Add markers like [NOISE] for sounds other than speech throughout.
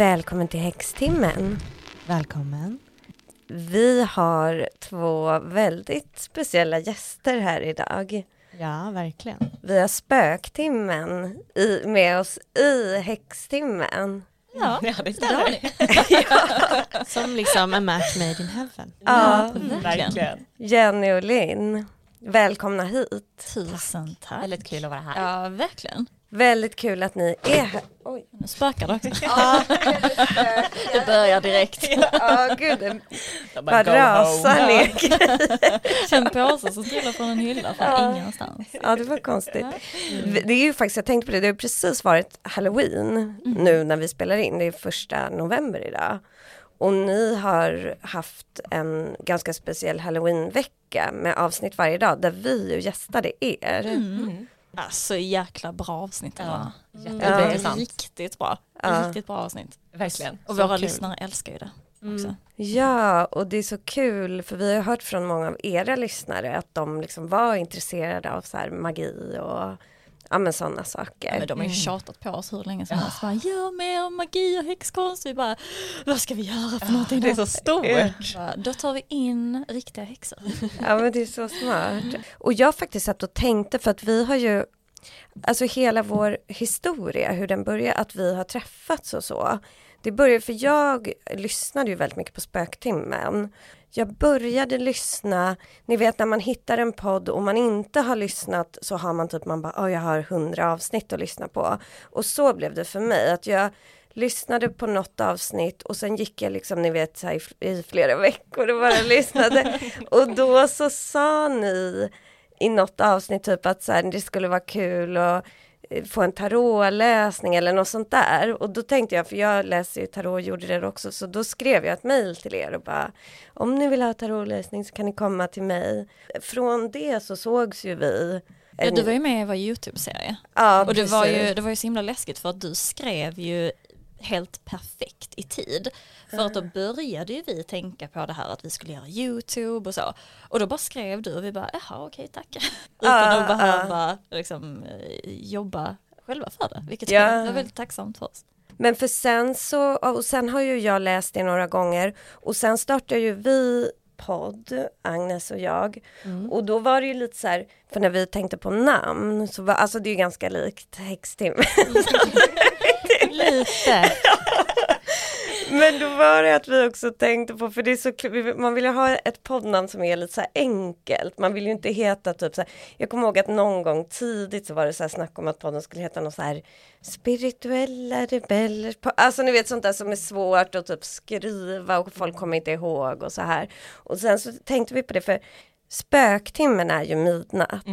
Välkommen till Häxtimmen. Välkommen. Vi har två väldigt speciella gäster här idag. Ja, verkligen. Vi har Spöktimmen i, med oss i Häxtimmen. Ja, Ja, det har ni. [LAUGHS] Som liksom a match made in heaven. Ja, verkligen. Jenny och Linn. Välkomna hit. Tusen tack. Väldigt kul att vara här. Ja, verkligen. Väldigt kul att ni är här. Oj. Nu spökar [LAUGHS] det också. det börjar direkt. Ja, gud, det Jag bara go rasar ner. En påse som trillar från en hylla från Ja. ingenstans. Ja, det var konstigt. Det är ju faktiskt, jag tänkte på det, det har precis varit halloween nu när vi spelar in, det är första november idag. Och ni har haft en ganska speciell halloweenvecka med avsnitt varje dag där vi ju gästade er. Mm. Alltså jäkla bra avsnitt Ja. Ja. Var jätteintressant. riktigt bra. Ja. Riktigt bra avsnitt. Verkligen. Och Så våra kul. lyssnare älskar ju det också. Mm. Ja, och det är så kul för vi har hört från många av era lyssnare att de liksom var intresserade av så här magi och ja, men sådana saker. Ja, men de har ju tjatat på oss hur länge som helst. Bara, Gör mer magi och häxkonst. Vi bara, vad ska vi göra för någonting? Det är så stort. Bara, Då tar vi in riktiga häxor. Ja men det är så smart. Och jag faktiskt satt och tänkte för att vi har ju Alltså hela vår historia, hur den börjar, att vi har träffats och så. Det började för jag lyssnade ju väldigt mycket på Spöktimmen. Jag började lyssna, ni vet när man hittar en podd och man inte har lyssnat så har man typ, man bara, oh, jag har hundra avsnitt att lyssna på. Och så blev det för mig, att jag lyssnade på något avsnitt och sen gick jag liksom, ni vet, så här, i, flera [LAUGHS] veckor och bara lyssnade. Och då så sa ni i något avsnitt typ att så här, det skulle vara kul och få en tarotläsning eller något sånt där. Och då tänkte jag, för jag läser ju tarot och gjorde det också, så då skrev jag ett mejl till er och bara om ni vill ha tarotläsning så kan ni komma till mig. Från det så sågs ju vi. Ja, du var ju med i vår YouTube-serie. ja, Och det var, ju, det var ju så himla läskigt för att du skrev ju helt perfekt i tid. För att då började ju vi tänka på det här att vi skulle göra YouTube och så. Och då bara skrev du och vi bara, jaha okej tack. [LAUGHS] Utan att behöva liksom, eh, jobba själva för det. Vilket Ja. var väldigt tacksamt för oss. Men för sen så, och sen har ju jag läst det några gånger och sen startade ju vi podd, Agnes och jag. Och då var det ju lite så här, för när vi tänkte på namn så var, alltså det är ju ganska likt Häxtimmen. [LAUGHS] [LAUGHS] Lite. [LAUGHS] Men då var det att vi också tänkte på, för det är så man vill ju ha ett poddnamn som är lite så här enkelt. Man vill ju inte heta typ så här, jag kommer ihåg att någon gång tidigt så var det så här snack om att podden skulle heta något så här spirituella rebeller. Alltså ni vet sånt där som är svårt att typ skriva och folk kommer inte ihåg och så här. Och sen så tänkte vi på det för spöktimmen är ju midnatt.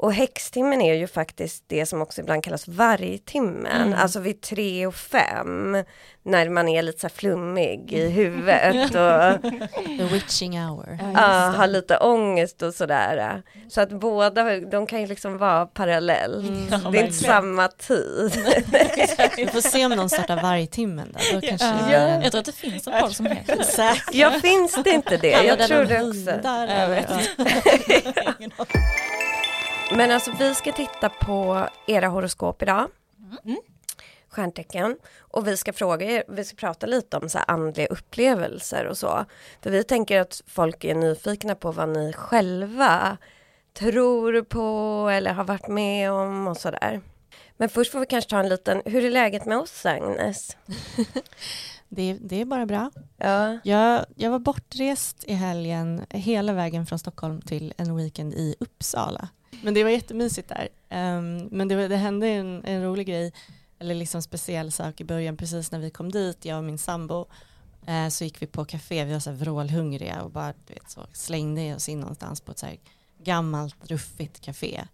Och häxtimmen är ju faktiskt det som också ibland kallas vargtimmen, alltså vid tre och fem när man är lite så här flummig i [LAUGHS] huvudet och The witching hour. ja, har lite ångest och sådär. Så att båda, de kan ju liksom vara parallellt. det är inte verkligen. samma tid. [LAUGHS] Vi får se om någon startar vargtimmen där. Då kanske Ja. blir Jag tror att det finns en podd som heter det. Säkert. Ja, finns det inte det? Jag tror de det också. hundar, [LAUGHS] Men alltså vi ska titta på era horoskop idag. Stjärntecken. Och vi ska fråga er, vi ska prata lite om så andliga upplevelser och så. För vi tänker att folk är nyfikna på vad ni själva tror på eller har varit med om och sådär. Men först får vi kanske ta en liten, hur är läget med oss Agnes? [LAUGHS] Det, det är bara bra. Ja, Jag, jag var bortrest i helgen hela vägen från Stockholm till en weekend i Uppsala. Men det var jättemysigt där. Um, men det, var, det hände en, en rolig grej, eller liksom speciell sak i början, precis när vi kom dit, jag och min sambo, uh, så gick vi på café, vi var så här vrålhungriga och bara du vet, så slängde oss in någonstans på ett så här gammalt ruffigt café.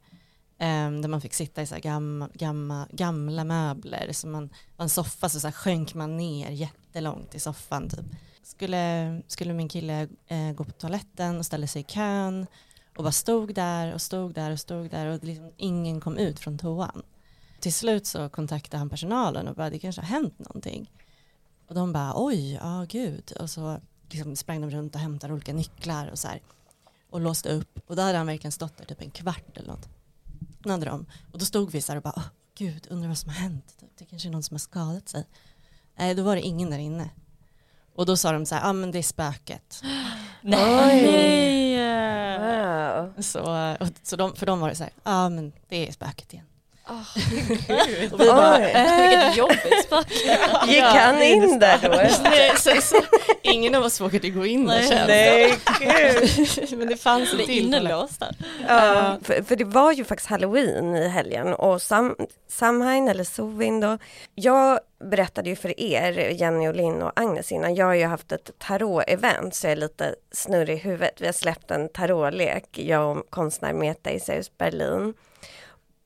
Um, där man fick sitta i så här gamma, gamma, gamla möbler, så man, var en soffa så, så här sjönk man ner jättelångt i soffan typ. Skulle, skulle min kille uh, gå på toaletten och ställa sig i kön och bara stod där och stod där och stod där och liksom ingen kom ut från toan. Till slut så kontaktade han personalen och bara det kanske har hänt någonting. Och de bara oj, ja gud. Och så liksom sprang de runt och hämtade olika nycklar och så här. Och låste upp. Och då hade han verkligen stått där typ en kvart eller något. Hade de. Och då stod vi så här och bara, "Åh, gud, undrar vad som har hänt. Det kanske är någon som har skadat sig. Nej, då var det ingen där inne. Och då sa de så här, ja ah, men det är spöket. [GASPS] Nej. Wow. Så, och, så de, för dem var det så här, ja ah, men det är spöket igen. Och [LAUGHS] vi bara, Oj. äh, vilket jobbigt spöke. [LAUGHS] Gick han in där då? [LAUGHS] Nej, så, så, ingen av oss vågade gå in där Nej. känns Nej. Men det fanns till. innelåst där. Ja, för, för det var ju faktiskt halloween i helgen och Sam, Samhain eller Sovin då. Jag berättade ju för er, Jenny och Linn och Agnes innan, jag har ju haft ett tarot-event så jag är lite snurrig i huvudet. Vi har släppt en tarotlek, jag och konstnär Meta Isaeus Berlin.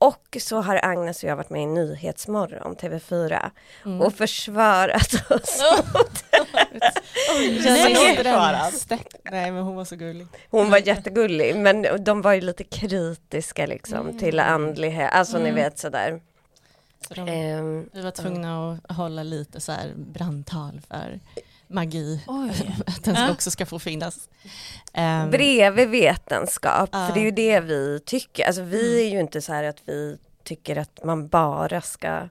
Och så har Agnes och jag varit med i Nyhetsmorgon, TV4, Mm. och försvarat oss. [LAUGHS] Jenny Nej. Men hon var så gullig. Hon var jättegullig, men de var ju lite kritiska liksom till andlighet, alltså ni Mm. vet sådär. Så de, Ehm, vi var tvungna att hålla lite så här brandtal för magi. Oj. [LAUGHS] Att den ska Ja. också ska få finnas. Um, bredvid vetenskap, Ja. för det är ju det vi tycker. Alltså vi är ju inte så här att vi tycker att man bara ska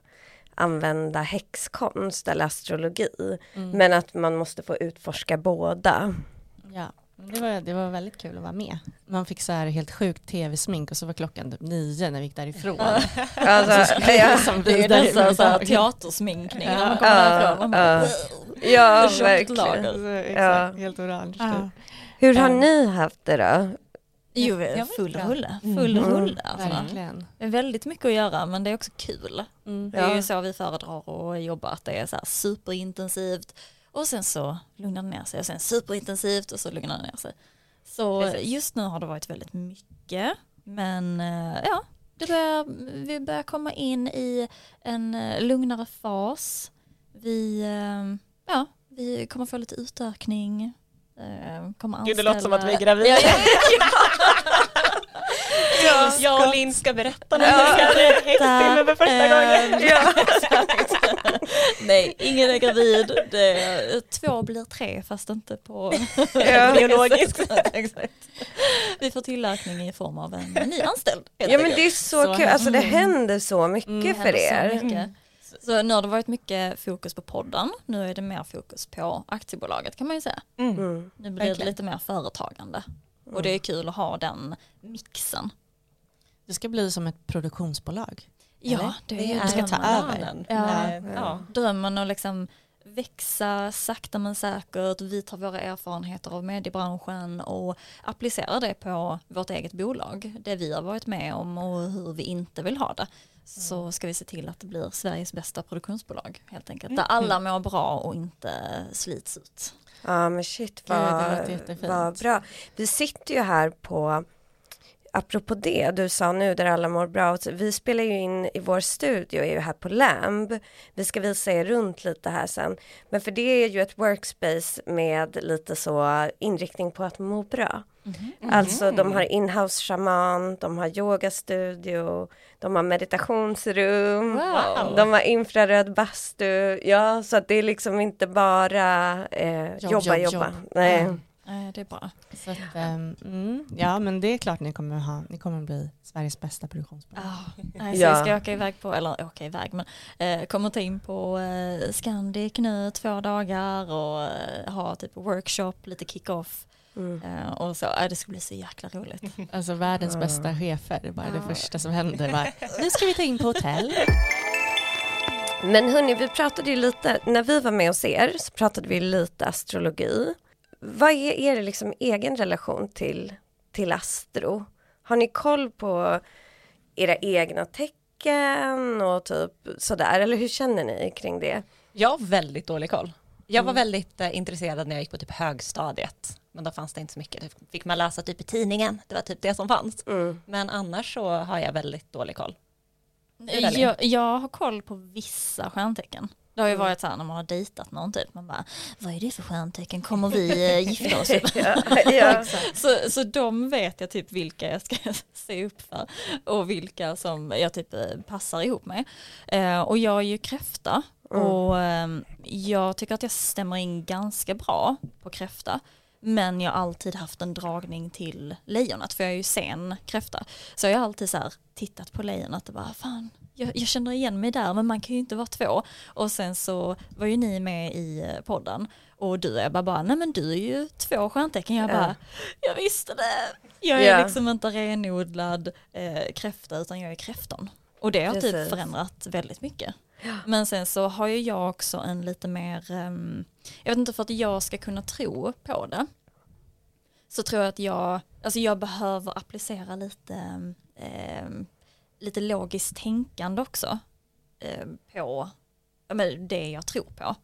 använda häxkonst eller astrologi. mm, Men att man måste få utforska båda. ja. Det var, det var väldigt kul att vara med. Man fick så här helt sjukt tv-smink och så var klockan typ nio när vi gick därifrån. [LAUGHS] Alltså, ja, Som Det är nästan så här teatersminkning när man Ja. kommer Ja, därifrån. Man bara, ja. ja Tjockt verkligen. lager. Så, exakt, Ja. Helt orange. Ja. Hur har Ja. ni haft det då? Jo, Ja, full rulle. Full Mm. rulle alltså. Verkligen. Det är väldigt mycket att göra men det är också kul. Mm. Det är Ja. ju så vi föredrar att jobba, att det är så här superintensivt och sen så lugnar det ner sig och sen superintensivt och så lugnar det ner sig. Så Precis. just nu har det varit väldigt mycket men eh, ja, det börjar, vi börjar komma in i en eh, lugnare fas. Vi, eh, ja, vi kommer få lite utökning. Kommer Gud det låter som att vi är anställa- gravida. [LAUGHS] Ja, ja, Ja, [LAUGHS] jag och Linn ska berätta nu. Ja. Ja. Häxtimme för första gången. Ja. Nej, ingen är gravid. Är, två blir tre fast inte på Ja. [LAUGHS] Biologiskt. Vi får tillverkning i form av en ny anställd. Ja men det är så, Så kul, alltså det Mm. händer så mycket Mm, för er. Så, nu har det varit mycket fokus på podden. Nu är det mer fokus på aktiebolaget kan man ju säga. Mm. Nu blir det lite mer företagande. Och det är kul att ha den mixen. Det ska bli som ett produktionsbolag. Ja, Eller? det Det är är ska ta över. Ja. Ja. Ja. drömmen att liksom växa sakta men säkert. Vi tar våra erfarenheter av mediebranschen och applicerar det på vårt eget bolag. Det vi har varit med om och hur vi inte vill ha det. Så ska vi se till att det blir Sveriges bästa produktionsbolag helt enkelt. Där alla mår bra och inte slits ut. Ja men shit Gud, vad, jättefint. vad bra. Vi sitter ju här på, apropå det du sa nu där alla mår bra, vi spelar ju in i vår studio, är ju här på Lamb. Vi ska visa er runt lite här sen. Men för det är ju ett workspace med lite så inriktning på att må bra. Alltså de har inhouse shaman, de har yogastudio, de har meditationsrum. Wow. De har infraröd bastu, ja så att det är liksom inte bara eh, Jobb, jobba, jobb, jobba. jobb. Nej. Mm. Det är bra. Så att, ehm, mm, ja men det är klart ni kommer, ha, ni kommer bli Sveriges bästa produktionsbolag. Ja, [LAUGHS] nej, så Ja. vi ska åka iväg på, eller åka iväg men eh, kommer ta in på eh, Scandic nu två dagar och eh, ha typ workshop, lite kick-off Mm. eh, och så. Eh, det ska bli så jäkla roligt. [LAUGHS] Alltså världens Ja. bästa chefer, det är bara det Ja. första som händer. [LAUGHS] Bara, nu ska vi ta in på hotell. Men hörni, vi pratade ju lite, när vi var med hos er så pratade vi lite astrologi. Vad är er liksom egen relation till, till astro? Har ni koll på era egna tecken och typ sådär, eller hur känner ni kring det? Jag har väldigt dålig koll. Jag var Mm. väldigt eh, intresserad när jag gick på typ högstadiet. Men då fanns det inte så mycket. Det fick man läsa typ i tidningen. Det var typ det som fanns. Mm. Men annars så har jag väldigt dålig koll. Jag, jag har koll på vissa stjärntecken. Det har ju Mm. varit så här när man har dejtat någon typ, man bara, vad är det för stjärntecken, kommer vi eh, [LAUGHS] gifta oss? Ja, ja. [LAUGHS] Så, så de vet jag typ vilka jag ska [LAUGHS] se upp för och vilka som jag typ eh, passar ihop med. Eh, och jag är ju kräfta Mm. och eh, jag tycker att jag stämmer in ganska bra på kräfta. Men jag har alltid haft en dragning till lejonet för jag är ju sen kräfta. Så jag har alltid så här tittat på lejonet och bara fan jag, jag, känner igen mig där men man kan ju inte vara två. Och sen så var ju ni med i eh, podden och du Ebba bara, nej men du är ju två stjärntecken. Jag bara, jag visste det. Jag är Ja. liksom inte renodlad eh, kräfta utan jag är kräftan. Och det har typ Precis. förändrat väldigt mycket. Men sen så har ju jag också en lite mer, ehm, jag vet inte för att jag ska kunna tro på det. Så tror jag att jag, alltså jag behöver applicera lite, ehm, lite logiskt tänkande också ehm, på men det jag tror på.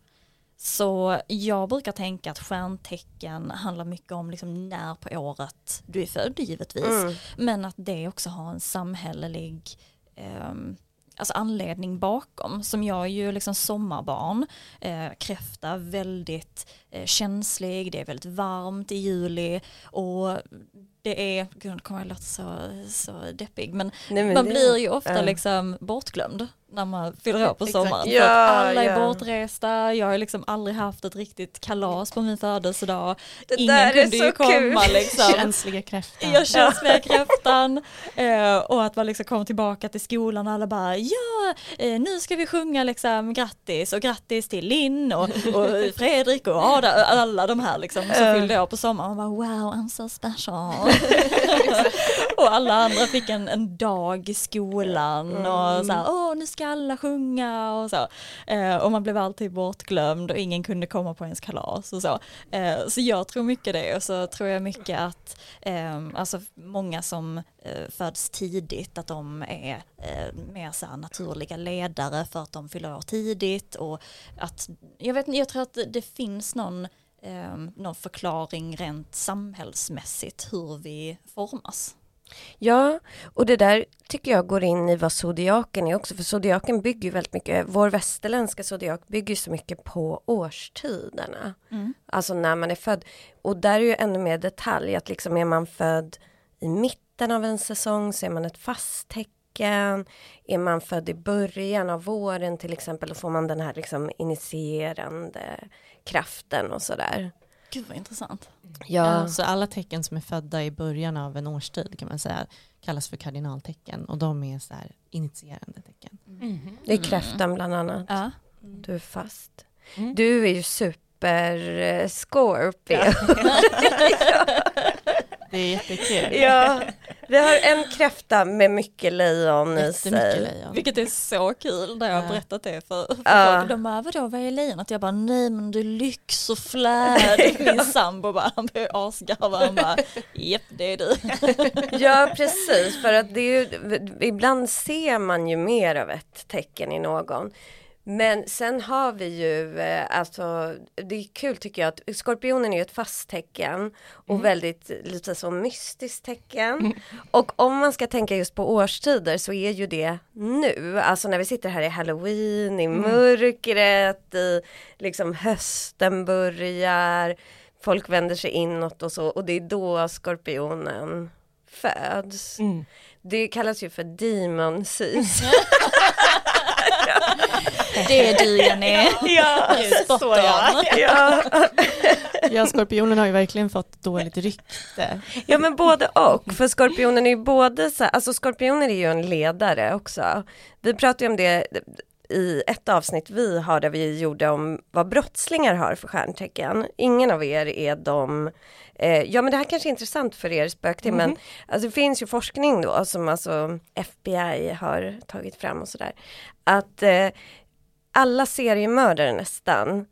Så jag brukar tänka att stjärntecken handlar mycket om liksom när på året du är född givetvis. Mm. Men att det också har en samhällelig ehm, alltså anledning bakom. Som jag är ju liksom sommarbarn, eh, kräfta väldigt eh, känslig, det är väldigt varmt i juli och det är, gud kommer jag låta så, så deppig, men Nej, men man det- blir ju ofta ja. liksom bortglömd när man fyller år på sommaren. För Ja, att alla är ja. bortresta, jag har liksom aldrig haft ett riktigt kalas på min födelsedag. Det Ingen där är kunde ju så kul. komma liksom. Känsliga kräftan. Jag känsliga kräftan eh, och att man liksom kom tillbaka till skolan och alla bara ja eh, nu ska vi sjunga liksom grattis och grattis till Linn och, och Fredrik och Ada, alla de här liksom som fyllde år på sommaren och bara wow I'm so special. [LAUGHS] och alla andra fick en, en dag i skolan och så här åh nu ska alla sjunga och så. Eh, och man blev alltid bortglömd och ingen kunde komma på ens kalas och så. Eh, så jag tror mycket det och så tror jag mycket att eh, alltså många som eh, föds tidigt att de är eh, mer så här naturliga ledare för att de fyller år tidigt och att jag vet inte, jag tror att det, finns någon ehm, någon förklaring rent samhällsmässigt hur vi formas. Ja, och det där tycker jag går in i vad zodiaken är också, för zodiaken bygger ju väldigt mycket, vår västerländska zodiak bygger så mycket på årstiderna. Alltså när man är född. Och där är ju ännu mer detalj, att liksom är man född i mitten av en säsong så är man ett fast tecken. Är man född i början av våren till exempel, då får man den här liksom initierande kraften och sådär. Gud vad intressant. Ja, så alla tecken som är födda i början av en årstid kan man säga kallas för kardinaltecken och de är så här initierande tecken. Det är kräftan bland annat. Ja. Du är fast. Mm. Du är ju super eh, Scorpio. [LAUGHS] [LAUGHS] Det är jättekul. Ja, vi har en kräfta med mycket lejon i sig. lejon. Vilket är så kul när jag har berättat det för, för Ja. folk. De bara, vadå vad är lejonet? Jag bara, nej men det är lyx och flärd. [LAUGHS] Min sambo bara, han börjar asgarva. Han bara, japp det är du. [LAUGHS] Ja, precis. För att det är ju, ibland ser man ju mer av ett tecken i någon. Men sen har vi ju, eh, alltså det är kul tycker jag att skorpionen är ett fast tecken och väldigt lite så mystiskt tecken. Och om man ska tänka just på årstider så är ju det nu, alltså när vi sitter här i halloween, i mörkret, i liksom hösten börjar, folk vänder sig inåt och så och det är då skorpionen föds. Mm. Det kallas ju för demon season. [LAUGHS] [LAUGHS] Det är du Jenny. ja, Spot on. ja. Ja, skorpionen har ju verkligen fått dåligt rykte. ja men både och, för skorpionen är ju både så alltså skorpioner är ju en ledare också. Vi pratade ju om det i ett avsnitt vi har där vi gjorde om vad brottslingar har för stjärntecken. Ingen av er är de Eh, ja men det här kanske är intressant för er spökteam men alltså, det finns ju forskning då som alltså FBI har tagit fram och sådär. Att eh, alla seriemördare nästan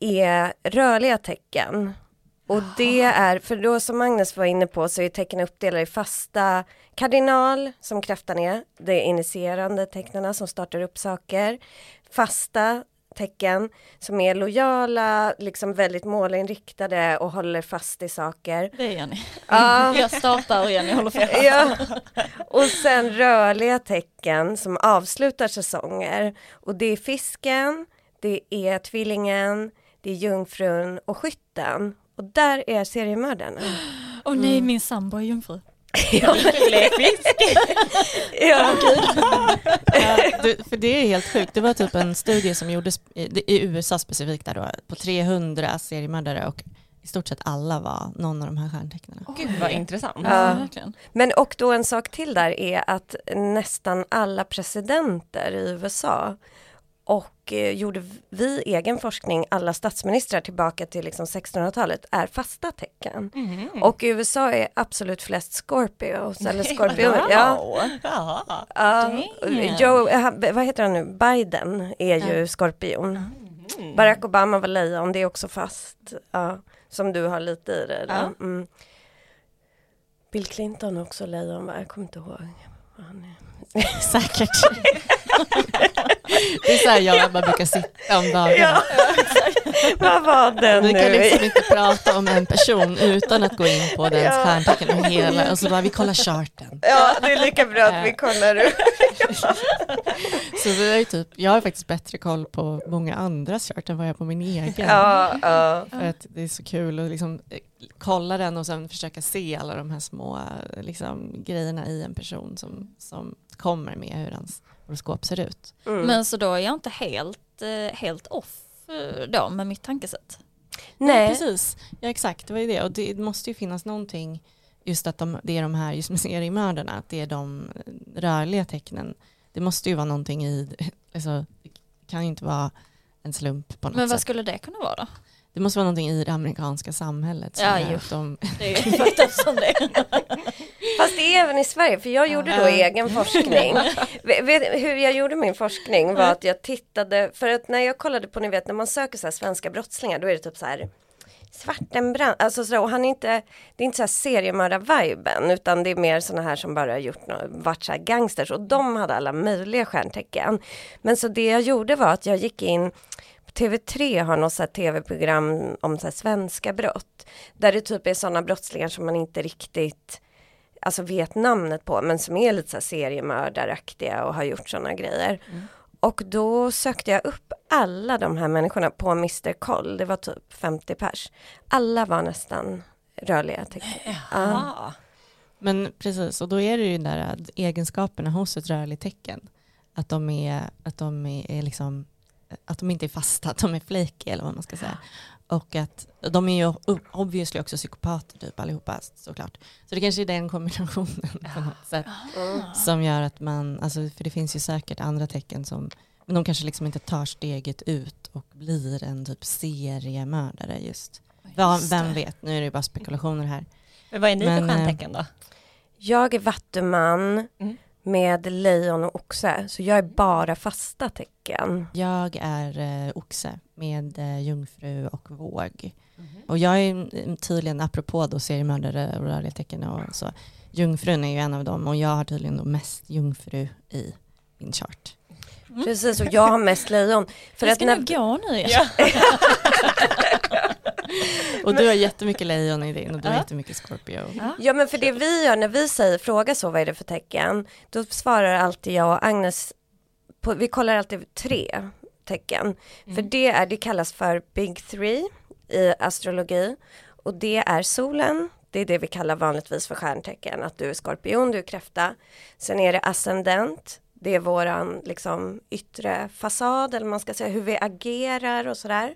är rörliga tecken. Och det är, för då som Magnus var inne på så är tecken uppdelade i fasta kardinal som kräftan är, det är initierande tecknarna som startar upp saker. Fasta tecken som är lojala, liksom väldigt målinriktade och håller fast i saker. Det är Jenny. Ja. [LAUGHS] Jag startar och Jenny håller fast. Ja. Och sen rörliga tecken som avslutar säsonger. Och det är fisken, det är tvillingen, det är jungfrun och skytten. Och där är seriemördarna. [GASPS] Åh nej, min sambo är jungfru. [LAUGHS] ja. [LAUGHS] ja. [LAUGHS] Ja, du, för det är helt sjukt. Det var typ en studie som gjordes i, i USA specifikt där då, på 300 seriemördare och i stort sett alla var någon av de här stjärntecknen. Gud vad intressant. Ja. Men och då en sak till där är att nästan alla presidenter i USA och eh, gjorde vi egen forskning, alla statsministrar tillbaka till liksom 1600-talet är fasta tecken. Mhm. Och i USA är absolut flest Scorpios [LAUGHS] eller Scorpio. Wow. Ja, Ja. ja. Damn. Joe, eh, vad heter han nu, Biden är ju skorpion. Mm. Barack Obama var lejon, det är också fast. Ja, som du har lite i det. då. Ja. Mm. Bill Clinton är också lejon, jag kommer inte ihåg. vad Han är. [LAUGHS] Säkert. det är så här jag och Ebba brukar sitta om dagarna. Ja, vad var den Vi kan nu? liksom inte prata om en person utan att gå in på dens Ja. stjärntecken och hela, och så bara vi kollar charten. Ja, det är lika bra att vi kollar upp. Så ju typ, jag har faktiskt bättre koll på många andras chart än vad jag har på min egen. Ja, ja. För att det är så kul att liksom eh, kolla den och sen försöka se alla de här små eh, liksom, grejerna i en person som, som kommer med hur hans horoskop ser ut. Mm. Men så då är jag inte helt, eh, helt off eh, då med mitt tankesätt. Nej, Precis, ja exakt, det var ju det. Och det måste ju finnas någonting, just att de, det är de här, just med seriemördarna, att det är de rörliga tecknen. Det måste ju vara någonting i, alltså, det kan ju inte vara en slump på något Men vad sätt. skulle det kunna vara då? Det måste vara någonting i det amerikanska samhället. som Ja, att de, [LAUGHS] Det är ju faktiskt som det. [LAUGHS] fast det är även i Sverige, för jag gjorde då egen forskning. [LAUGHS] Vet, hur jag gjorde min forskning var att jag tittade, för att när jag kollade på, ni vet när man söker så här svenska brottslingar, då är det typ så här Svartenbrand, alltså sådär, och han är inte, det är inte så här seriemördar-viben utan det är mer sådana här som bara har gjort något, varit så här gangsters och de hade alla möjliga stjärntecken. Men så det jag gjorde var att jag gick in TV3 har något så tv-program om så svenska brott. Där det typ är sådana brottslingar som man inte riktigt alltså vet namnet på men som är lite så här seriemördaraktiga och har gjort sådana grejer. Och då sökte jag upp alla de här människorna på Mr Koll, det var typ 50 pers. Alla var nästan rörliga tecken. Ja. Men precis, och då är det ju där egenskaperna hos ett rörligt tecken, att de är, att de är liksom, att de inte är fasta, att de är flaky eller vad man ska säga. Och att de är ju obviously också psykopater typ allihopa såklart. Så det kanske är den kombinationen på något sätt Mm. som gör att man, alltså för det finns ju säkert andra tecken som, men de kanske liksom inte tar steget ut och blir en typ seriemördare just. Ja, vem vet, nu är det ju bara spekulationer här. Men vad är ni Men, för eh, stjärntecken då? Jag är vattuman Mm. Med lejon och oxe, så jag är bara fasta tecken. Jag är eh, oxe med eh, jungfru och våg. Och jag är eh, tydligen, apropå då seriemördare och rörliga tecken och så, jungfrun är ju en av dem och jag har tydligen då mest jungfru i min chart. Precis, och jag har mest lejon. För det att ska när, nog gå nu. Ja. [LAUGHS] [LAUGHS] Och du har jättemycket lejon i din och du har Ja. jättemycket Scorpio. Ja. Men för det vi gör när vi säger fråga så vad är det för tecken? Då svarar alltid jag och Agnes på, Vi kollar alltid tre tecken. För det, är, det kallas för Big Three i astrologi. Och det är solen Det är det vi kallar vanligtvis för stjärntecken. Att du är skorpion, du är kräfta. Sen är det ascendent Det är våran liksom yttre fasad eller man ska säga hur vi agerar och sådär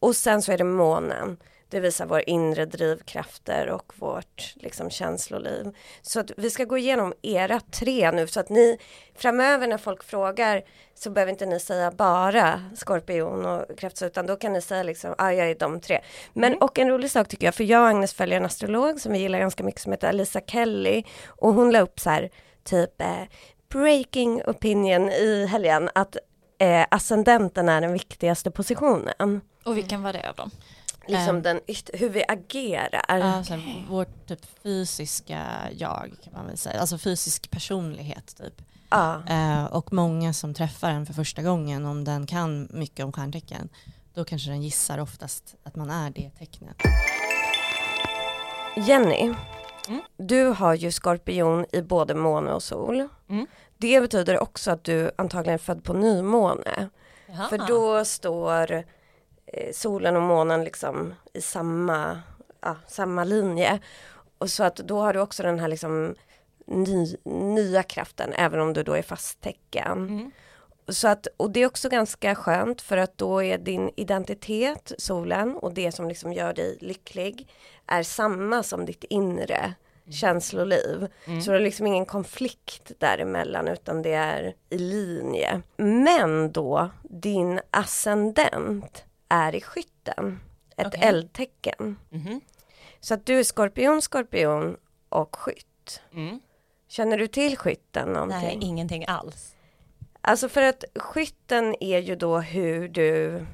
och sen så är det månen. Det visar våra inre drivkrafter och vårt liksom, känsloliv. Så att vi ska gå igenom era tre nu så att ni framöver när folk frågar så behöver inte ni säga bara skorpion och kräfta utan då kan ni säga liksom, ah, jag är de tre. Men och en rolig sak tycker jag, för jag och Agnes följer en astrolog som vi gillar ganska mycket som heter Alisa Kelly och hon la upp så här typ eh, breaking opinion i helgen att eh, ascendenten är den viktigaste positionen. Och vilken var det då? Liksom Ehm. den hur vi agerar. Ja, så här, vårt typ fysiska jag kan man väl säga, alltså fysisk personlighet typ. Ja. Eh, och många som träffar en för första gången, om den kan mycket om stjärntecken, då kanske den gissar oftast att man är det tecknet. Jenny, Mm. du har ju skorpion i både måne och sol. Mm. Det betyder också att du antagligen är född på nymåne. Jaha. För då står solen och månen liksom i samma, ja, samma linje. Och så att då har du också den här liksom ny, nya kraften även om du då är fast tecken. Mm. så att, och det är också ganska skönt för att då är din identitet, solen, och det som liksom gör dig lycklig är samma som ditt inre känsloliv. Mm. Så det är liksom ingen konflikt däremellan utan det är i linje. Men då din ascendent är i skytten, ett Okej. eldtecken. Mhm. Så att du är skorpion, skorpion och skytt. Mm. Känner du till skytten någonting? Nej, ingenting alls. Alltså för att skytten är ju då hur du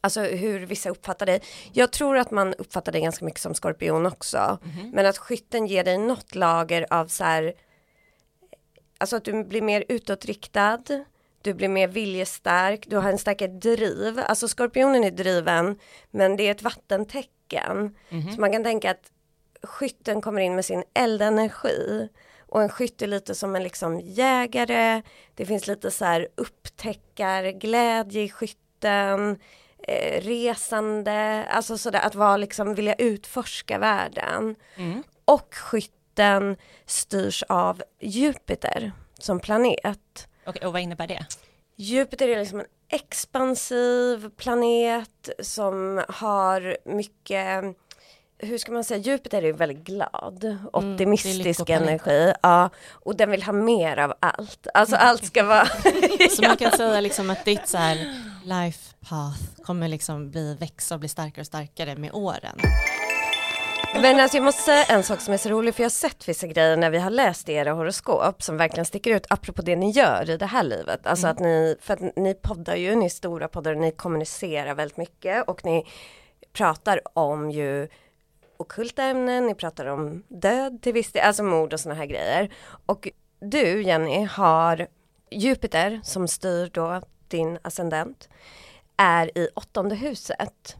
Alltså hur vissa uppfattar dig. Jag tror att man uppfattar dig ganska mycket som skorpion också. Men att skytten ger dig något lager av så här Alltså att du blir mer utåtriktad. Du blir mer viljestark. Du har en starkare driv. Alltså skorpionen är driven. Men det är ett vattentecken. Så man kan tänka att skytten kommer in med sin eldenergi. Och en skytt är lite som en liksom jägare. Det finns lite så här upptäckarglädje i skytten. Eh, resande, alltså sådär att vara liksom vilja utforska världen. Mm. Och skytten styrs av Jupiter som planet. Okej, och vad innebär det? Jupiter är liksom en expansiv planet som har mycket hur ska man säga, Jupiter är väldigt glad, är optimistisk lyckoplaneten. energi. Ja, och den vill ha mer av allt. Alltså allt ska vara... [LAUGHS] Så man kan [LAUGHS] säga liksom att ditt så här life path kommer liksom bli, växa och bli starkare och starkare med åren. Men alltså jag måste säga en sak som är så rolig, för jag har sett vissa grejer när vi har läst era horoskop som verkligen sticker ut, apropå det ni gör i det här livet. Alltså att ni, för att ni poddar ju, ni är stora poddar, ni kommunicerar väldigt mycket och ni pratar om ju ockulta ämnen, ni pratar om död till viss del, alltså mord och sådana här grejer. Och du Jenny har Jupiter som styr då din ascendent, är i åttonde huset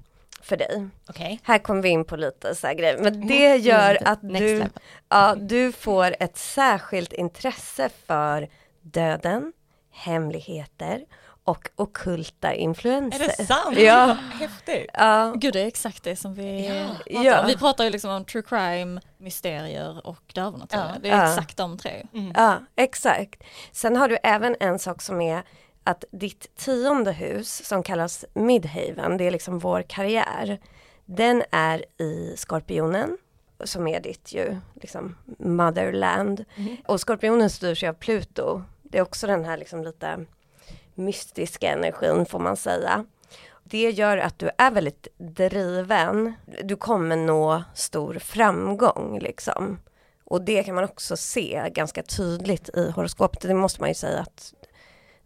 för dig. Okej. Här kommer vi in på lite så här grejer, men det gör Mm, att du, ja, du får ett särskilt intresse för döden, hemligheter och ockulta influenser. Är det sant? Ja. Häftigt. Ja, Gud det är exakt det som vi pratar Ja. Vi pratar ju liksom om true crime, mysterier och det övernaturliga. Ja. Det är Ja. exakt de tre. ja, exakt. Sen har du även en sak som är att ditt tionde hus som kallas Midhaven, det är liksom vår karriär, den är i Skorpionen som är ditt ju liksom motherland. Och Skorpionen styrs ju av Pluto. Det är också den här liksom lite mystiska energin får man säga. Det gör att du är väldigt driven. Du kommer nå stor framgång liksom. Och det kan man också se ganska tydligt i horoskopet. Det måste man ju säga att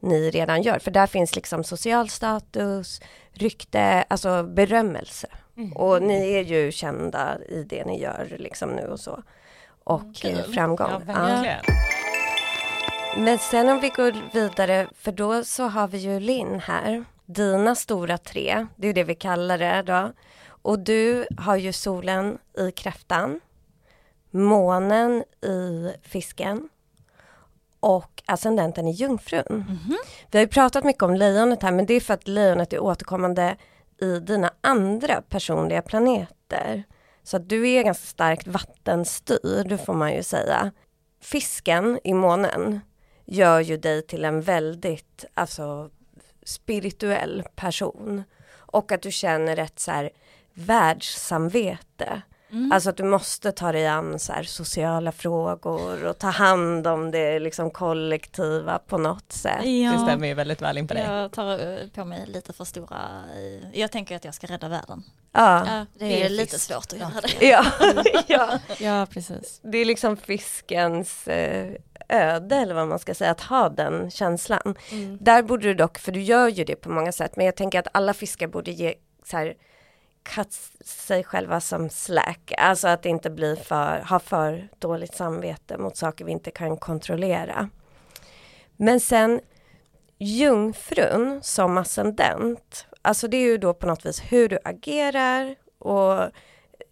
ni redan gör. För där finns liksom social status, rykte, alltså berömmelse. Och ni är ju kända i det ni gör liksom nu och så. Och Kul. eh, framgång. Ja. Men sen om vi går vidare, för då så har vi ju Linn här. Dina stora tre, det är det vi kallar det då. Och du har ju solen i kräftan, månen i fisken och ascendenten i jungfrun. Vi har ju pratat mycket om lejonet här, men det är för att lejonet är återkommande i dina andra personliga planeter. Så att du är ganska starkt vattenstyrd, får man ju säga. Fisken i månen gör ju dig till en väldigt alltså, spirituell person. Och att du känner ett så här världssamvete. Alltså att du måste ta dig an så här, sociala frågor och ta hand om det liksom kollektiva på något sätt. Det stämmer ju väldigt väl in på dig. Jag tar eh, på mig lite för stora, eh, jag tänker att jag ska rädda världen. Ja, Ja, det, det är, är lite svårt att göra det. ja, [LAUGHS] ja. Ja, precis. Det är liksom fiskens eh, öde eller vad man ska säga, att ha den känslan. Mm. Där borde du dock, för du gör ju det på många sätt, men jag tänker att alla fiskar borde ge så här, cut sig själva som slack, alltså att inte bli för, ha för dåligt samvete mot saker vi inte kan kontrollera. Men sen jungfrun som ascendent, alltså det är ju då på något vis hur du agerar och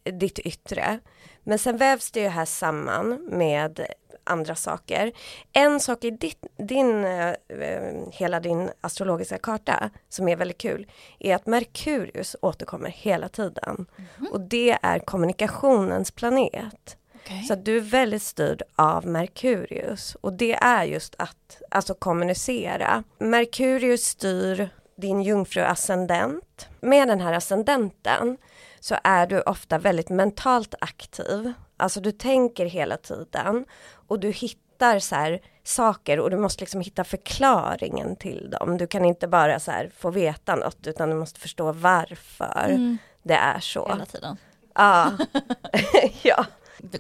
ditt yttre. Men sen vävs det ju här samman med andra saker. En sak i ditt, din, eh, eh, hela din astrologiska karta som är väldigt kul är att Merkurius återkommer hela tiden. Och det är kommunikationens planet. Okej. Så du är väldigt styrd av Merkurius och det är just att alltså kommunicera. Merkurius styr din jungfru-ascendent. Med den här ascendenten så är du ofta väldigt mentalt aktiv. Alltså du tänker hela tiden och du hittar så här saker och du måste liksom hitta förklaringen till dem. Du kan inte bara så här få veta något utan du måste förstå varför Mm. det är så. Hela tiden. Ja. [LAUGHS] [LAUGHS] ja.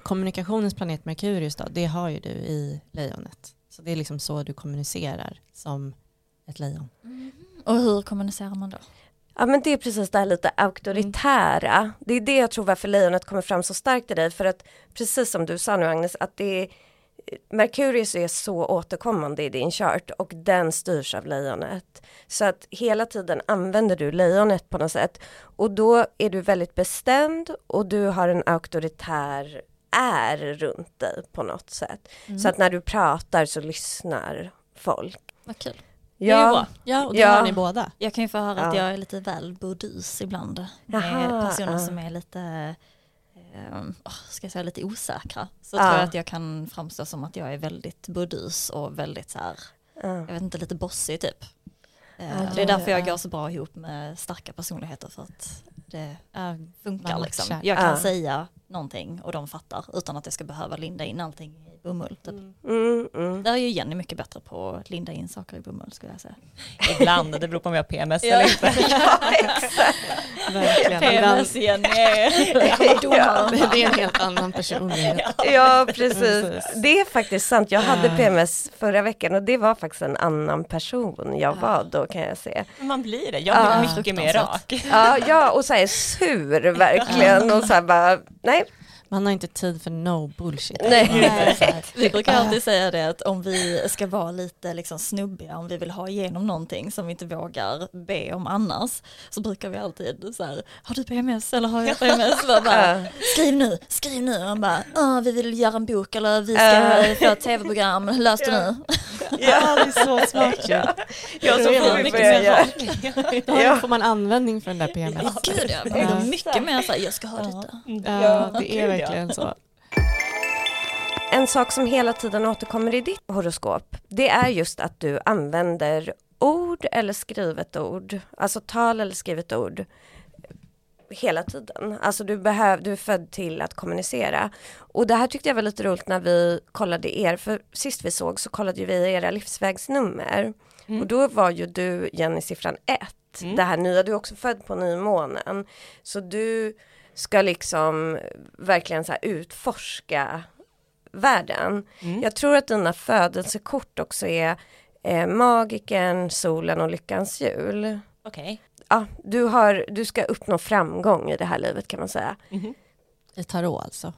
Kommunikationens planet Merkurius då, det har ju du i lejonet. Så det är liksom så du kommunicerar som ett lejon. Och hur kommunicerar man då? Ja men det är precis det här lite auktoritära. Det är det jag tror varför lejonet kommer fram så starkt i dig. För att precis som du sa nu Agnes, att det är Merkurius är så återkommande i din chart och den styrs av lejonet. Så att hela tiden använder du lejonet på något sätt. Och då är du väldigt bestämd och du har en auktoritär är runt dig på något sätt. Så att när du pratar så lyssnar folk. Vad kul. Det är ju bra. Ja, och det Ja. har ni båda. Jag kan ju få höra att Ja. jag är lite väl burdus ibland. Med Jaha, personer ja. som är lite, eh, ska jag säga lite osäkra. Så Ja. tror jag att jag kan framstå som att jag är väldigt burdus och väldigt så här, Ja. jag vet inte, lite bossig typ. Eh, Ja, det är därför jag ja. går så bra ihop med starka personligheter för att det Ja, funkar liksom. Jag kan Ja. säga någonting och de fattar utan att jag ska behöva linda in allting i bomull. Typ. Mm, mm. Där är ju Jenny mycket bättre på att linda in saker i bomull skulle jag säga. Ibland, det beror på om jag har PMS Ja. eller inte. [LAUGHS] Verkligen. Ibland- Jenny är Ja. Det är en helt annan personlighet. Ja, precis. Det är faktiskt sant. Jag hade. PMS förra veckan och det var faktiskt en annan person jag var då kan jag säga. Man blir det, jag Ja. blir mycket mer rak. Ja, ja och så här sur [LAUGHS] verkligen och så här bara, nej, Man har inte tid för no bullshit. Nej. Man är så här, Vi brukar alltid säga det att om vi ska vara lite liksom snubbiga, om vi vill ha igenom någonting som vi inte vågar be om annars, så brukar vi alltid så här, har du PMS eller har jag [LAUGHS] PMS? Bara, bara, skriv nu, skriv nu. Och bara, "Ah, vi vill göra en bok eller vi ska Ja. få ett tv-program, lös det nu. Ja, det är så [LAUGHS] smart ju. ja så Då är får man vi mycket börja mer göra. Då Ja. får man användning för den där PMS. Ja, gud ja, är mycket mer så här, jag ska ha detta. Ja, det gud, ja. verkligen så. [LAUGHS] En sak som hela tiden återkommer i ditt horoskop, det är just att du använder ord eller skrivet ord, alltså tal eller skrivet ord hela tiden. Alltså du, behöv, du är född till att kommunicera. Och det här tyckte jag var lite roligt när vi kollade er, för sist vi såg så kollade ju vi era livsvägsnummer. Mm. Och då var ju du Jenny siffran 1, Mm. det här nya, du är också född på nymånen. Så du ska liksom verkligen så utforska världen. Mm. Jag tror att dina födelsekort också är eh, magiken, solen och lyckans hjul. Okej. Ja, du, har, du ska uppnå framgång i det här livet kan man säga. Mhm. I tarot alltså.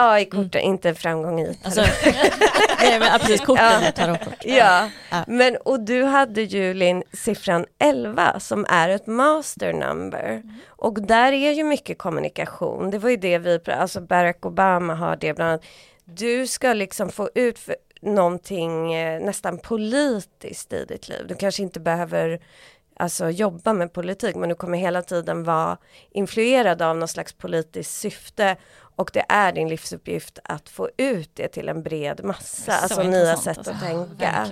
Ja, i korten, inte framgång i alltså [LAUGHS] nej, men, precis, korten Ja. är tarotkort. Ja, Ja. men och du hade ju Linn siffran 11 som är ett master number. Och där är ju mycket kommunikation. Det var ju det vi, alltså Barack Obama har det bland annat. Du ska liksom få ut för någonting eh, nästan politiskt i ditt liv. Du kanske inte behöver alltså jobba med politik men du kommer hela tiden vara influerad av något slags politiskt syfte och det är din livsuppgift att få ut det till en bred massa, Så alltså nya sätt alltså. att tänka.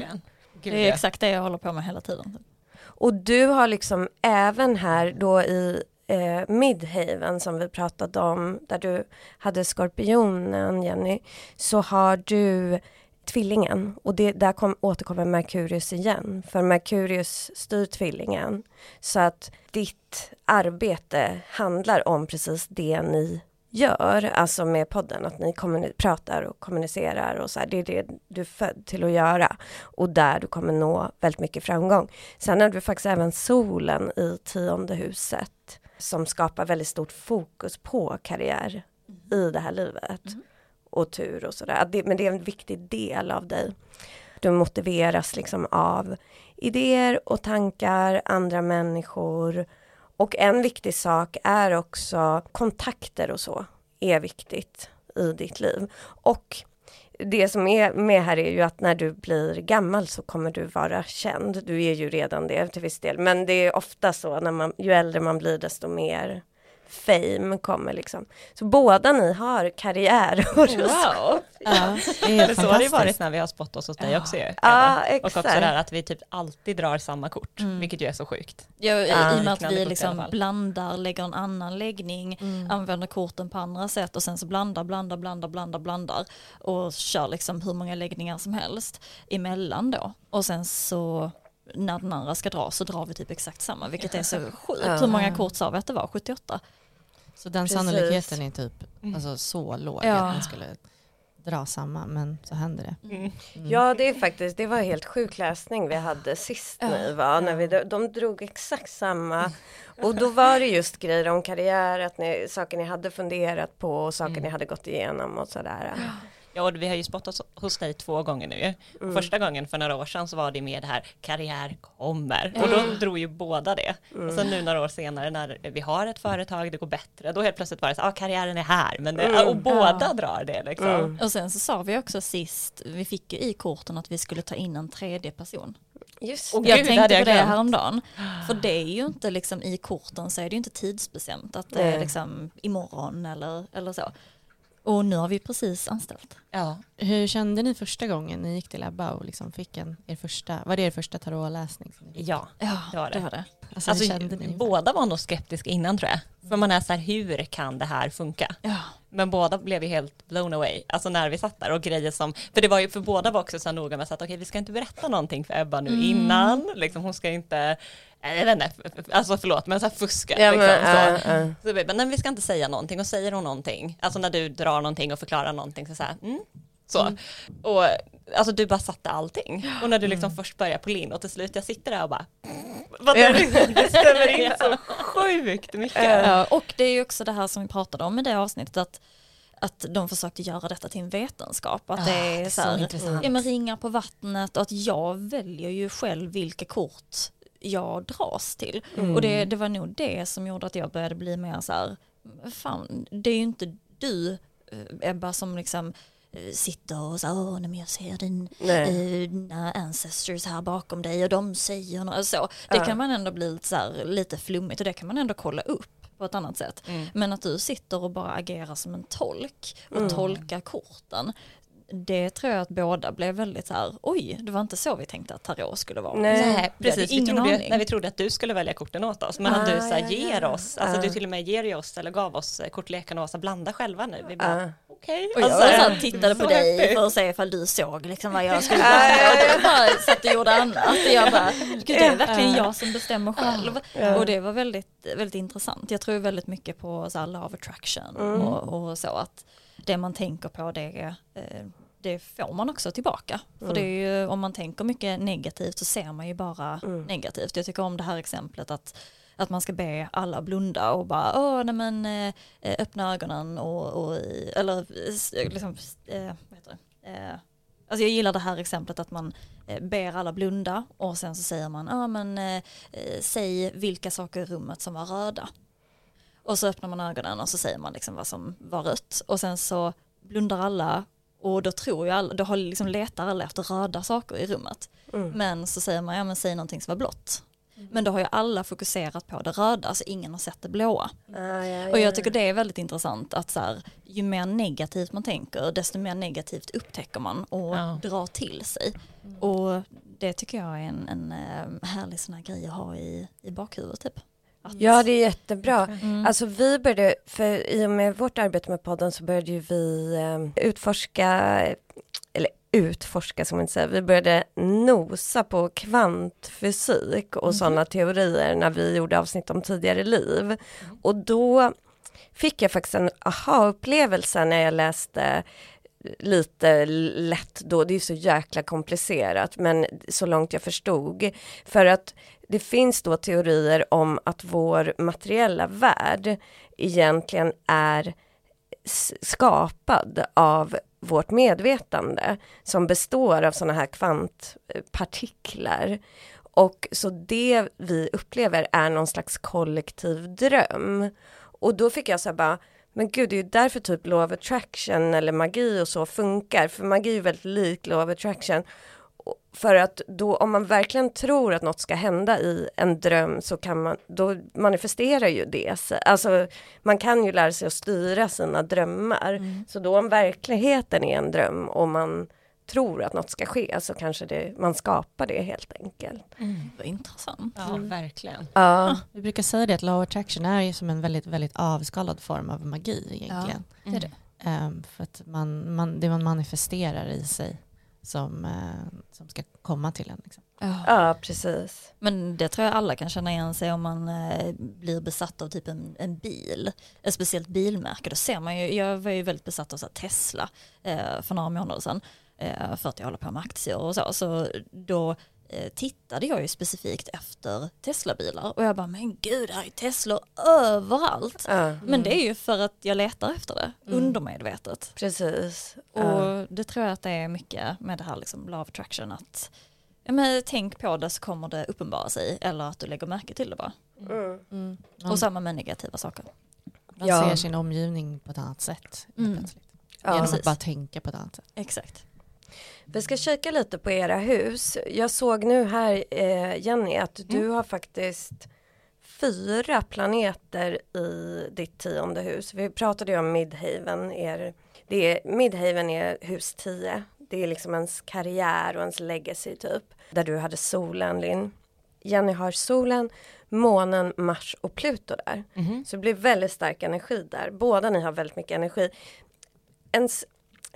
Gud, Det är ja. exakt det jag håller på med hela tiden. Och du har liksom även här då i eh, Midhaven som vi pratade om, där du hade skorpionen Jenny, så har du tvillingen och det, där kom, återkommer Merkurius igen, för Merkurius styr tvillingen. Så att ditt arbete handlar om precis det ni gör, alltså med podden, att ni pratar och kommunicerar och så här, det är det du är född till att göra och där du kommer nå väldigt mycket framgång. Sen har du faktiskt även solen i tionde huset som skapar väldigt stort fokus på karriär i det här livet mm och tur och sådär. Men det är en viktig del av dig. Du motiveras liksom av idéer och tankar, andra människor och en viktig sak är också kontakter och så är viktigt i ditt liv. Och det som är med här är ju att när du blir gammal så kommer du vara känd. Du är ju redan det till viss del. Men det är ofta så när man, ju äldre man blir desto mer fame kommer liksom. Så båda ni har karriärhoroskop. Wow. Ja, det är så har det ju varit när vi har spottat oss hos dig också ju. Ja, Eva. Och också det exakt. här att vi typ alltid drar samma kort, Mm. vilket ju är så sjukt. Ja, i- Ja. I och med att vi liksom blandar, lägger en annan läggning, Mm. använder korten på andra sätt och sen så blandar, blandar, blandar, blandar, blandar och kör liksom hur många läggningar som helst emellan då. Och sen så när den andra ska dra så drar vi typ exakt samma, vilket är så [LAUGHS] sjukt. Ja. Hur många kort sa vi att det var? 78? Så den Precis. sannolikheten är typ alltså, så låg Ja. att man skulle dra samma, men så händer det. Mm. Mm. Ja det är faktiskt, det var helt sjuk läsning vi hade sist ni var, när vi, de drog exakt samma och då var det just grejer om karriär, att ni, saker ni hade funderat på och saker ni hade gått igenom och sådär. Ja, och vi har ju spottat hos dig två gånger nu. Mm. Första gången för några år sedan så var det mer det här karriär kommer och då drog ju båda det. Och sen nu några år senare när vi har ett företag, det går bättre, då helt plötsligt var det så, ja ah, karriären är här, men det, Mm. och båda drar det liksom. Mm. Och sen så sa vi också sist, vi fick ju i korten att vi skulle ta in en tredje person. Just Och det. Jag Gud, det tänkte hade på jag det häromdagen. För det är ju inte liksom i korten så är det ju inte tidsbestämt att det är liksom imorgon eller, eller så. Och nu har vi precis anställt. Ja. Hur kände ni första gången ni gick till Ebba och liksom fick en, er första, var det er första tarotläsning? ja, Ja, det var det. det var det. Alltså, Alltså, kände ni? båda var nog skeptiska innan tror jag. För man är så här, hur kan det här funka? Ja. Men båda blev ju helt blown away, alltså när vi satt där och grejer som, för det var ju, för båda var också så här noga med att okej vi ska inte berätta någonting för Ebba nu Mm. innan, liksom hon ska inte, jag vet inte, alltså förlåt men så här fuska Ja, liksom. men, så. äh, äh. Så vi bara, nej vi ska inte säga någonting och säger hon någonting, alltså när du drar någonting och förklarar någonting så så här, mm, så. Och alltså du bara satte allting. Och när du liksom först börjar på lin och till slut jag sitter där och bara, vad Ja. det, det stämmer in så [LAUGHS] sjukt mycket. Ja, och det är ju också det här som vi pratade om i det avsnittet att att de försökte göra detta till en vetenskap. Att det Ah, är det är så så här, intressant. ja, men ringar på vattnet och att jag väljer ju själv vilka kort jag dras till. Och det, det var nog det som gjorde att jag började bli mer så här, fan det är ju inte du eh, Ebba som liksom eh, sitter och så åh nej men jag ser din, Nej. eh, dina ancestors här bakom dig och de säger något så. Det Ja. kan man ändå bli lite, så här, lite flummigt och det kan man ändå kolla upp på ett annat sätt. Mm. Men att du sitter och bara agerar som en tolk och Mm. tolkar korten. Det tror jag att båda blev väldigt så här, oj, det var inte så vi tänkte att tarot skulle vara. Nej. Nej, precis. Vi trodde, när vi trodde att du skulle välja korten åt oss. Men att Ah, du så här, ja, ger ja. oss, alltså Ah. du till och med ger oss eller gav oss eh, kortlekarna och så blanda själva nu. Vi bara, Ah. okej. Och jag Alltså, så tittade på dig för att se ifall du såg liksom vad jag skulle Ah, göra. ja, Och du bara satt och gjorde annat. Och jag bara, gud det är verkligen jag som bestämmer själv. Och det var väldigt, väldigt intressant. Jag tror väldigt mycket på så här, of attraction Mm. och, och så att det man tänker på det, eh, det får man också tillbaka. För det är ju, om man tänker mycket negativt så ser man ju bara Mm. negativt. Jag tycker om det här exemplet att att man ska be alla blunda och bara, åh nej men eh, öppna ögonen och, och eller liksom, eh, vad heter det? Eh, alltså jag gillar det här exemplet att man eh, ber alla blunda och sen så säger man, ja men eh, säg vilka saker i rummet som var röda. Och så öppnar man ögonen och så säger man liksom vad som var rött och sen så blundar alla och då tror ju alla, då har liksom letar alla efter röda saker i rummet. Mm. Men så säger man, ja men säg någonting som var blått. Men då har ju alla fokuserat på det röda, så ingen har sett det blåa. Ah, ja, ja, Och jag tycker det är väldigt intressant att så här, ju mer negativt man tänker, desto mer negativt upptäcker man och Ja. drar till sig. Och det tycker jag är en, en eh, härlig sån här grej att ha i, i bakhuvudet typ. Att, Ja, det är jättebra. Mm. Alltså vi började, för i och med vårt arbete med podden så började ju vi eh, utforska, eller utforska som man inte säger, vi började nosa på kvantfysik och sådana teorier när vi gjorde avsnitt om tidigare liv. Och då fick jag faktiskt en aha-upplevelse när jag läste lite lätt då, det är så jäkla komplicerat men så långt jag förstod. För att det finns då teorier om att vår materiella värld egentligen är skapad av vårt medvetande som består av sådana här kvantpartiklar. Och så det vi upplever är någon slags kollektiv dröm. Och då fick jag så här bara, men gud det är ju därför typ law of attraction eller magi och så funkar, för magi är väldigt lik law of attraction för att då om man verkligen tror att något ska hända i en dröm så kan man, då manifesterar ju det. sig. Alltså man kan ju lära sig att styra sina drömmar. Mm. Så då om verkligheten är en dröm och man tror att något ska ske så kanske det, man skapar det helt enkelt. Vad intressant. Ja, verkligen. Ja, Vi brukar säga det att law attraction är ju som en väldigt, väldigt avskalad form av magi egentligen. Det är det. Ehm, för att man, man, det man manifesterar i sig som, eh, som ska komma till en. Liksom. ja precis. Men det tror jag alla kan känna igen sig om man eh, blir besatt av typ en, en bil, ett speciellt bilmärke. Då ser man ju, jag var ju väldigt besatt av så här Tesla eh, för några månader sedan eh, för att jag håller på med aktier och så. Så då tittade jag ju specifikt efter Tesla-bilar och jag bara men gud här är Tesla överallt. Ja, Men det är ju för att jag letar efter det undermedvetet. precis. Och det tror jag att det är mycket med det här liksom love attraction att ja, men tänk på det så kommer det uppenbara sig eller att du lägger märke till det bara. Mm. Man, Och samma med negativa saker. man Ja. ser sin omgivning på ett annat sätt. Mm. Ja. Genom att bara tänka på ett annat sätt. Exakt. Vi ska kika lite på era hus. Jag såg nu här eh, Jenny att du har faktiskt fyra planeter i ditt tionde hus. Vi pratade ju om Midhaven. Er, det är, Midhaven är hus 10. Det är liksom ens karriär och ens legacy typ. Där du hade solen Linn. Jenny har solen, månen, Mars och Pluto där. Så det blir väldigt stark energi där. Båda ni har väldigt mycket energi. Ens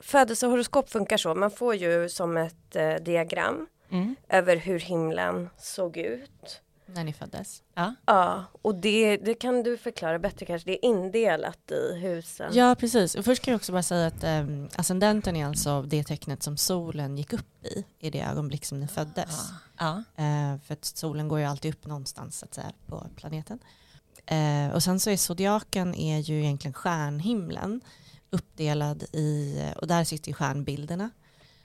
födelsehoroskop funkar så. Man får ju som ett eh, diagram över hur himlen såg ut. När ni föddes. Ja, och det, det kan du förklara bättre kanske. Det är indelat i husen. Ja, precis. Och först kan jag också bara säga att um, ascendenten är alltså det tecknet som solen gick upp i, i det ögonblick som ni föddes. Ja. Eh, för att solen går ju alltid upp någonstans så att säga, på planeten. Eh, och sen så är zodiaken är ju egentligen stjärnhimlen uppdelad i, och där sitter stjärnbilderna.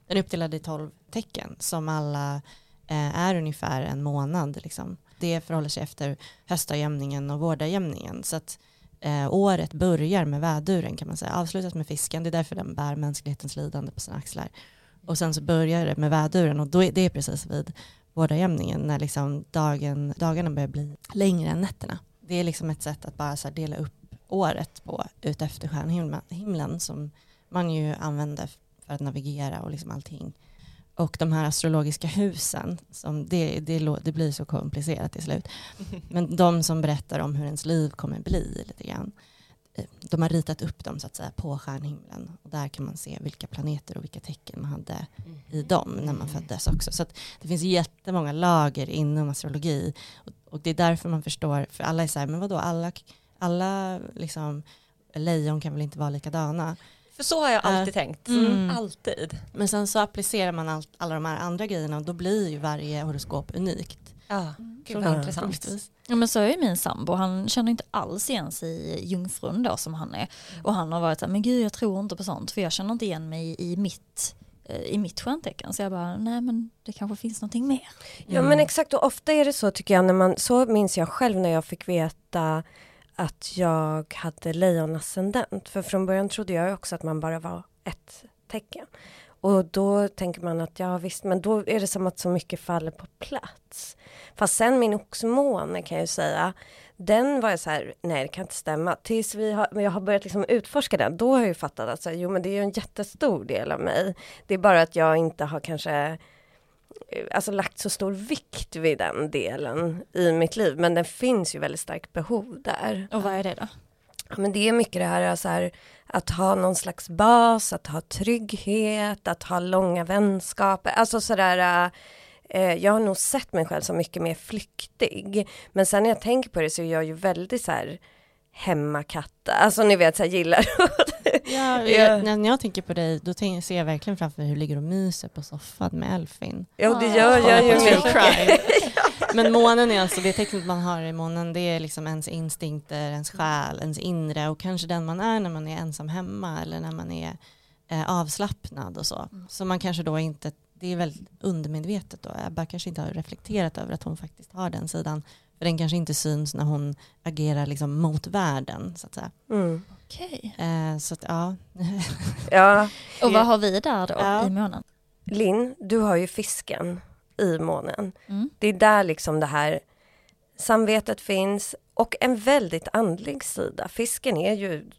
Den är uppdelad i tolv tecken som alla eh, är ungefär en månad. Liksom. Det förhåller sig efter höstajämningen och vårdarjämningen. Så att eh, året börjar med väduren kan man säga, avslutas med fisken. Det är därför den bär mänsklighetens lidande på sina axlar. Och sen så börjar det med väduren och då är det är precis vid vårdarjämningen när liksom dagen, dagarna börjar bli längre än nätterna. Det är liksom ett sätt att bara så dela upp året på utefter stjärnhimlen himlen som man ju använder för att navigera och liksom allting. Och de här astrologiska husen, som det, det, det blir så komplicerat till slut. [LAUGHS] Men de som berättar om hur ens liv kommer bli lite grann. eh, De har ritat upp dem så att säga på stjärnhimlen. Och där kan man se vilka planeter och vilka tecken man hade i dem när man föddes också. Så det finns jättemånga lager inom astrologi. Och, och det är därför man förstår, för alla är så här, men vadå, alla, alla liksom, lejon kan väl inte vara likadana. För så har jag alltid Äh, tänkt. mm. Alltid. Men sen så applicerar man allt, alla de här andra grejerna och då blir ju varje horoskop unikt. Ja, gud Ja. vad intressant. Ja, men så är ju min sambo, han känner inte alls igen sig i jungfrun då som han är. Och han har varit så här, men gud jag tror inte på sånt för jag känner inte igen mig i mitt, eh, i mitt stjärntecken. Så jag bara, nej men det kanske finns någonting mer. Ja men exakt och ofta är det så tycker jag när man, så minns jag själv när jag fick veta att jag hade lejonascendent. För från början trodde jag också att man bara var ett tecken. Och då tänker man att ja visst, men då är det som att så mycket faller på plats. Fast sen min oxmåne kan jag ju säga, den var jag så här, nej det kan inte stämma. Tills vi har, men jag har börjat liksom utforska den, då har jag ju fattat att så här, jo men det är ju en jättestor del av mig. Det är bara att jag inte har kanske alltså lagt så stor vikt vid den delen i mitt liv. Men den finns ju väldigt starkt behov där. Och vad är det då? Ja, Men det är mycket det här, så här att ha någon slags bas, att ha trygghet, att ha långa vänskaper. Alltså sådär, eh, jag har nog sett mig själv som mycket mer flyktig. Men sen när jag tänker på det så är jag ju väldigt så här hemmakatt. Alltså ni vet, så här, gillar [LAUGHS] Ja, [LAUGHS] Ja. jag, när jag tänker på dig, då tänker, ser jag verkligen framför mig hur du ligger och myser på soffan med Elfin. Ja, det gör jag ju mycket. [LAUGHS] Men månen är alltså, det tecknet man har i månen, det är liksom ens instinkter, ens själ, ens inre och kanske den man är när man är ensam hemma eller när man är eh, avslappnad och så. Så man kanske då inte, det är väldigt undermedvetet då. Ebba kanske inte har reflekterat över att hon faktiskt har den sidan. För den kanske inte syns när hon agerar liksom mot världen så att säga. Mm. Okej. Eh, så att ja, [LAUGHS] Ja, Och vad har vi där då Ja. i månen? Linn, du har ju fisken i månen. Mm. Det är där liksom det här samvetet finns och en väldigt andlig sida. Fisken är ju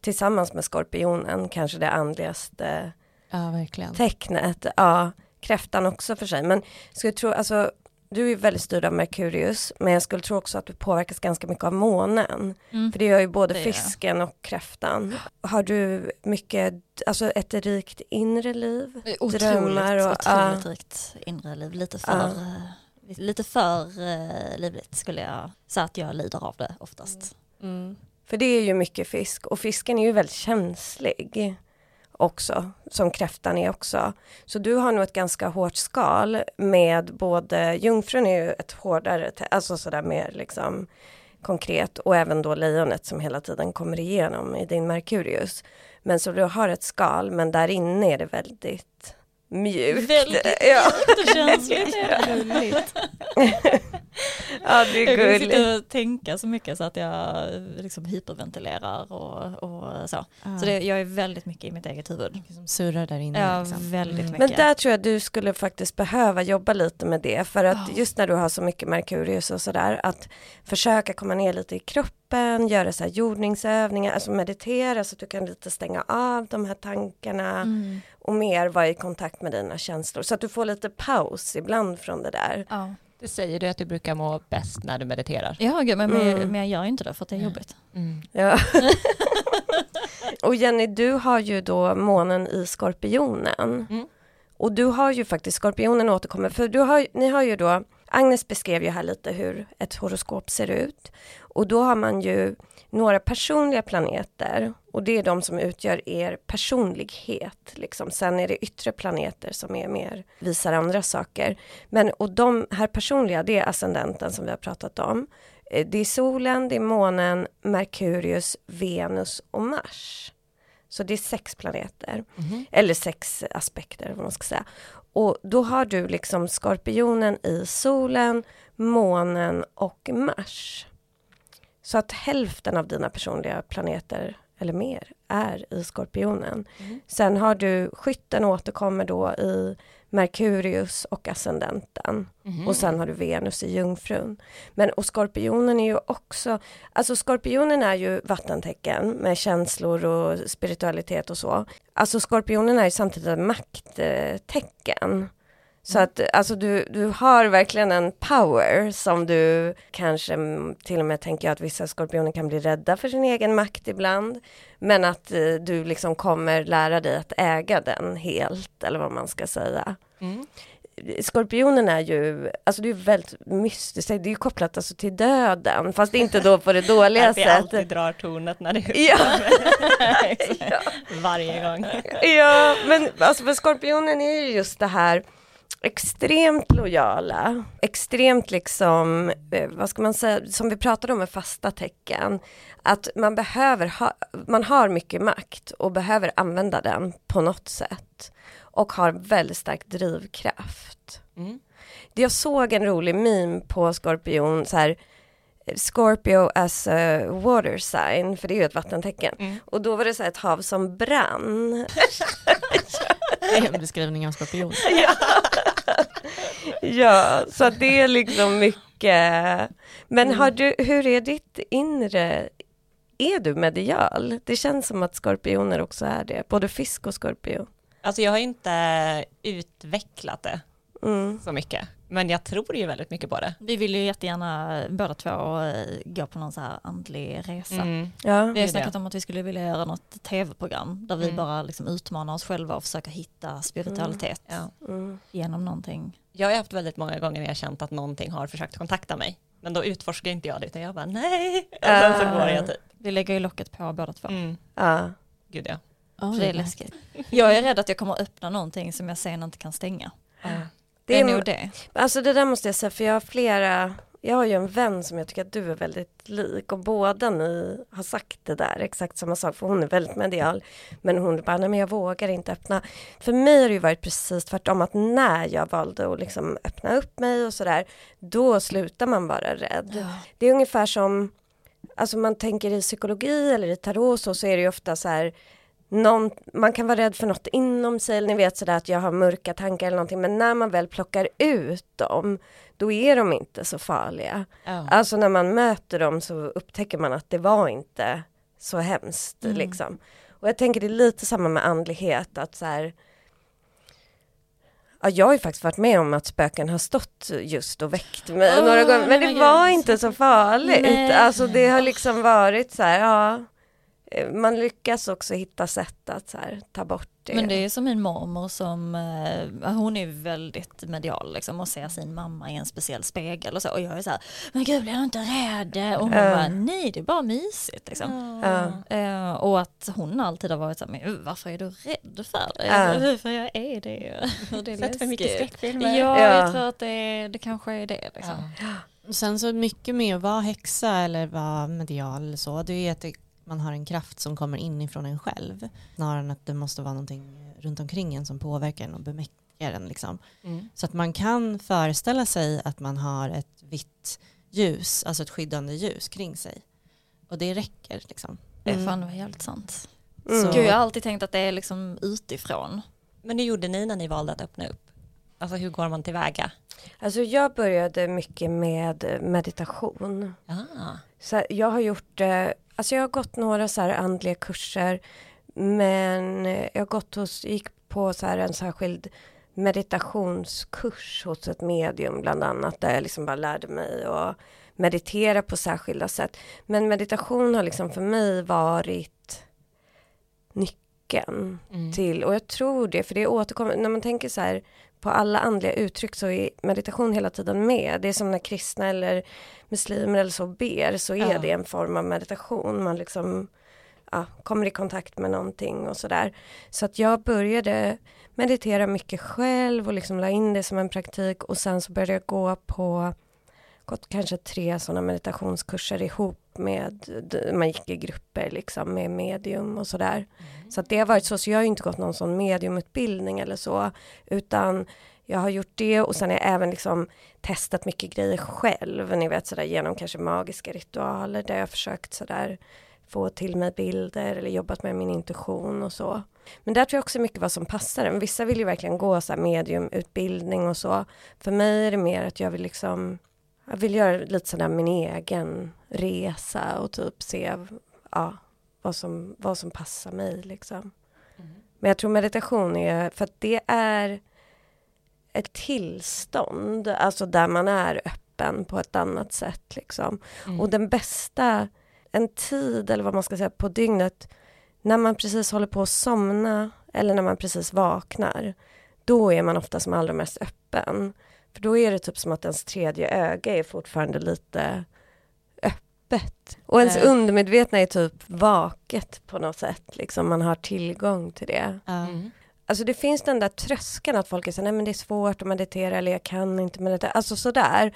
tillsammans med skorpionen kanske det andligaste Ja, tecknet. Ja, kräftan också för sig. Men skulle tro, alltså, du är väldigt styrd av Merkurius, men jag skulle tro också att du påverkas ganska mycket av månen. Mm. För det gör ju både Det fisken och kräftan. Har du mycket, alltså ett rikt inre liv? Otroligt, drömmar och- otroligt ja. rikt inre liv. Lite för, eh, lite för eh, livligt skulle jag säga att jag lider av det oftast. Mm. För det är ju mycket fisk och fisken är ju väldigt känslig också, som kräftan är också. Så du har nog ett ganska hårt skal med både, jungfrun är ju ett hårdare, alltså sådär mer liksom konkret och även då lejonet som hela tiden kommer igenom i din Merkurius. Men så du har ett skal men där inne är det väldigt mjukt. Väldigt ja. Det känns [LAUGHS] Gulligt. ja, det är Jag kan gulligt. sitta och tänka så mycket så att jag liksom hyperventilerar och, och så. Ja. Så det, jag är väldigt mycket i mitt eget huvud. som surrar där inne. Ja, liksom. väldigt Mm. mycket. Men där tror jag du skulle faktiskt behöva jobba lite med det för att Ja. just när du har så mycket Merkurius och sådär att försöka komma ner lite i kroppen, göra så här jordningsövningar, alltså meditera så att du kan lite stänga av de här tankarna Mm. Och mer vara i kontakt med dina känslor så att du får lite paus ibland från det där. Ja, Det säger du att du brukar må bäst när du mediterar. ja gud, men, Mm. men jag gör inte det för att det är jobbigt. Ja. [LAUGHS] och Jenny, du har ju då månen i skorpionen. Mm. Och du har ju faktiskt, skorpionen återkommer, för du har, ni har ju då, Agnes beskrev ju här lite hur ett horoskop ser ut. Och då har man ju några personliga planeter och det är de som utgör er personlighet. Liksom. Sen är det yttre planeter som är mer, visar andra saker. Men och de här personliga, det är ascendenten som vi har pratat om. Eh, Det är solen, det är månen, Merkurius, Venus och Mars. Så det är sex planeter, eller sex aspekter vad man ska säga. Och då har du liksom skorpionen i solen, månen och Mars. Så att hälften av dina personliga planeter eller mer är i skorpionen. Sen har du skytten återkommer då i Merkurius och ascendenten. Och sen har du Venus i jungfrun. Men och skorpionen är ju också, alltså skorpionen är ju vattentecken med känslor och spiritualitet och så. Alltså skorpionen är ju samtidigt ett makttecken. Så att alltså du, du har verkligen en power som du kanske till och med tänker jag att vissa skorpioner kan bli rädda för sin egen makt ibland. Men att eh, du liksom kommer lära dig att äga den helt eller vad man ska säga. Mm. Skorpionen är ju, alltså det är väldigt mystiskt, det är ju kopplat alltså till döden, fast inte då på det [LAUGHS] dåliga Att vi alltid sättet. drar tornet när det Ja. [LAUGHS] [LAUGHS] ja. Varje gång. Ja, men alltså för skorpionen är ju just det här extremt lojala, extremt liksom, eh, vad ska man säga, som vi pratade om med fasta tecken, att man behöver ha, man har mycket makt och behöver använda den på något sätt och har väldigt stark drivkraft. Mm. Jag såg en rolig meme på skorpion, så här, Scorpio as a water sign, för det är ju ett vattentecken. Mm. Och då var det så här ett hav som brann. [LAUGHS] Det är en beskrivning av skorpion. [LAUGHS] Ja, [LAUGHS] så att det är liksom mycket. Men har du, hur är ditt inre? Är du medial? Det känns som att skorpioner också är det, både fisk och skorpion. Alltså jag har inte utvecklat det Mm. så mycket. Men jag tror ju väldigt mycket på det. Vi vill ju jättegärna båda två eh, gå på någon så här andlig resa. Mm. Ja. Vi har är snackat det. om att vi skulle vilja göra något tv-program där vi Mm. bara liksom utmanar oss själva och försöker hitta spiritualitet Ja. Mm. genom någonting. Jag har haft väldigt många gånger när jag känt att någonting har försökt kontakta mig. Men då utforskar inte jag det utan jag bara nej. Och sen så går jag typ. Vi lägger ju locket på båda två. Mm. ja. Gud ja. För det är läskigt. Jag är rädd att jag kommer att öppna någonting som jag sen inte kan stänga. Är, Det är- nog det. Alltså det där måste jag säga, för jag har flera, jag har ju en vän som jag tycker att du är väldigt lik och båda ni har sagt det där, exakt samma sak, för hon är väldigt medial. Men hon bara, nej men jag vågar inte öppna. För mig har det ju varit precis tvärtom, att när jag valde att liksom öppna upp mig och sådär, då slutar man vara rädd. Det är ungefär som, alltså man tänker i psykologi eller i tarot så, så är det ju ofta så här, någon, man kan vara rädd för något inom sig, eller ni vet sådär att jag har mörka tankar eller någonting, men när man väl plockar ut dem, då är de inte så farliga. Ja. Alltså när man möter dem så upptäcker man att det var inte så hemskt Mm. liksom. Och jag tänker det är lite samma med andlighet, att så här, Ja, jag har ju faktiskt varit med om att spöken har stått just och väckt mig Åh, några gånger, men det var inte så farligt. Nej. Alltså det har liksom varit så här, ja, man lyckas också hitta sätt att så här, ta bort det. Men det är som min mormor som, eh, hon är väldigt medial liksom och ser sin mamma i en speciell spegel och så och jag är så här, men gud blir du inte rädd? Och hon Ja. bara, nej det är bara mysigt liksom. Ja. Eh, och att hon alltid har varit så här, men varför är du rädd för det? Ja. För jag är det. Och det är för mycket skräckfilmer. Ja, Ja. jag tror att det, det kanske är det liksom. Sen så mycket med att vara häxa eller vara medial eller så, det är att det, man har en kraft som kommer inifrån en själv. Snarare än att det måste vara någonting runt omkring en som påverkar en och bemäktigar en. Liksom. Mm. Så att man kan föreställa sig att man har ett vitt ljus, alltså ett skyddande ljus kring sig. Och det räcker liksom. Det är Mm. fan helt sant. Mm. Så- Gud, jag har alltid tänkt att det är liksom utifrån. Men hur gjorde ni när ni valde att öppna upp? Alltså hur går man tillväga? Alltså jag började mycket med meditation. Ah. Så jag har gjort, eh, alltså jag har gått några så här andliga kurser, men jag har gått hos, gick på så här en särskild meditationskurs hos ett medium bland annat, där jag liksom bara lärde mig att meditera på särskilda sätt. Men meditation har liksom för mig varit nyckeln Mm. till, och jag tror det, för det återkommer, när man tänker så här på alla andliga uttryck så är meditation hela tiden med. Det är som när kristna eller muslimer eller så ber så är Ja. det en form av meditation. Man liksom ja, kommer i kontakt med någonting och sådär. Så att jag började meditera mycket själv och liksom la in det som en praktik och sen så började jag gå på gått kanske tre sådana meditationskurser ihop med, man gick i grupper liksom med medium och sådär. Så att det har varit så, så jag har inte gått någon sån mediumutbildning eller så, utan jag har gjort det och sen har jag även liksom testat mycket grejer själv, ni vet sådär genom kanske magiska ritualer där jag har försökt sådär få till mig bilder eller jobbat med min intuition och så. Men där tror jag också mycket vad som passar en. Vissa vill ju verkligen gå så här mediumutbildning och så. För mig är det mer att jag vill liksom jag vill göra lite sådär min egen resa och typ se ja, vad, som, vad som passar mig liksom. Men jag tror meditation är, för att det är ett tillstånd, alltså där man är öppen på ett annat sätt liksom. Mm. Och den bästa, en tid eller vad man ska säga på dygnet, när man precis håller på att somna eller när man precis vaknar, då är man ofta som allra mest öppen. För då är det typ som att ens tredje öga är fortfarande lite öppet. Och ens undermedvetna är typ vaket på något sätt, liksom man har tillgång till det. Mm. Alltså det finns den där tröskeln att folk är så nej men det är svårt att meditera eller jag kan inte meditera, alltså sådär.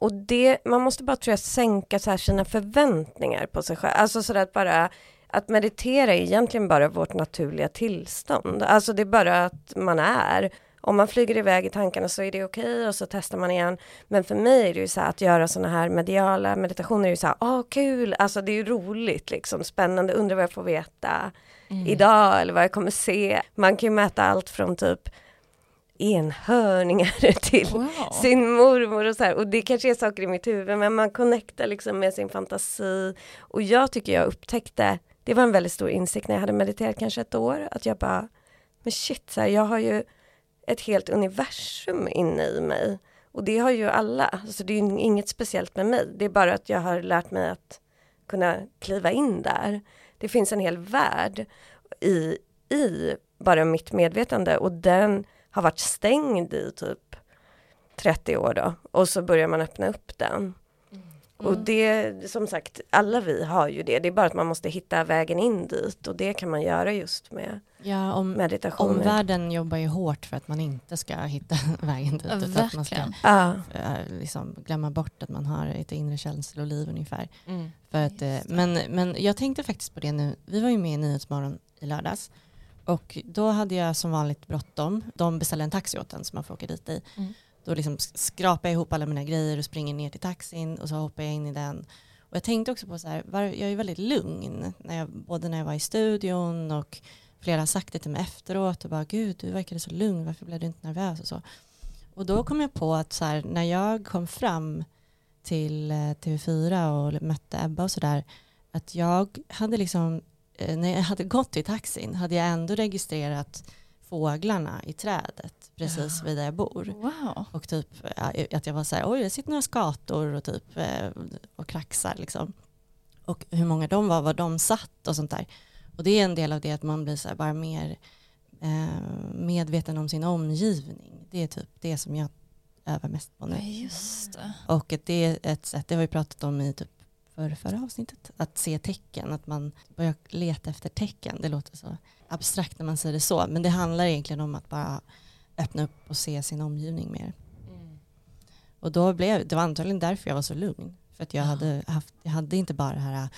Och det, man måste bara tror jag sänka så här sina förväntningar på sig själv, alltså sådär att bara att meditera är egentligen bara vårt naturliga tillstånd, alltså det är bara att man är. Om man flyger iväg i tankarna så är det okej och så testar man igen. Men för mig är det ju så här att göra sådana här mediala meditationer är ju så här, åh kul, alltså det är ju roligt liksom, spännande, undrar vad jag får veta idag eller vad jag kommer se. Man kan ju mäta allt från typ enhörningar [LAUGHS] till Wow. sin mormor och så här. Och det kanske är saker i mitt huvud men man connectar liksom med sin fantasi. Och jag tycker jag upptäckte, det var en väldigt stor insikt när jag hade mediterat kanske ett år, att jag bara, men shit, så här, jag har ju ett helt universum inne i mig. Och det har ju alla, alltså det är inget speciellt med mig, det är bara att jag har lärt mig att kunna kliva in där. Det finns en hel värld i, i bara mitt medvetande. Och den har varit stängd i typ 30 år då. Och så börjar man öppna upp den. Och det, som sagt, alla vi har ju det, det är bara att man måste hitta vägen in dit. Och det kan man göra just med Ja, om, meditationer. omvärlden jobbar ju hårt för att man inte ska hitta [LAUGHS] vägen dit. Ja, utan att man ska. Ja, eh, liksom glömma bort att man har ett inre känsloliv ungefär. Mm. För att, eh, men, men jag tänkte faktiskt på det nu. Vi var ju med i Nyhetsmorgon i lördags. Och då hade jag som vanligt bråttom. De beställde en taxi åt en som man får åka dit i. Mm. Då liksom skrapar jag ihop alla mina grejer och springer ner till taxin och så hoppar jag in i den. Och jag tänkte också på så här, var, jag är väldigt lugn, när jag, både när jag var i studion och flera har sagt det till mig efteråt och bara gud du verkade så lugn, varför blev du inte nervös och så. Och då kom jag på att så här, när jag kom fram till eh, TV4 och mötte Ebba och sådär, att jag hade liksom, eh, när jag hade gått till taxin hade jag ändå registrerat fåglarna i trädet precis vid där jag bor. Wow. Och typ att jag var så här, oj det sitter några skator och typ eh, och kraxar liksom. Och hur många de var, var de satt och sånt där. Och det är en del av det att man blir så bara mer eh, medveten om sin omgivning. Det är typ det som jag övar mest på nu. Ja. Och det är ett sätt, det har vi pratat om i typ för förra avsnittet, att se tecken, att man börjar leta efter tecken. Det låter så abstrakt när man säger det så, men det handlar egentligen om att bara öppna upp och se sin omgivning mer. Och då blev, det var antagligen därför jag var så lugn. För att jag, Ja. hade, haft, jag hade inte bara det här,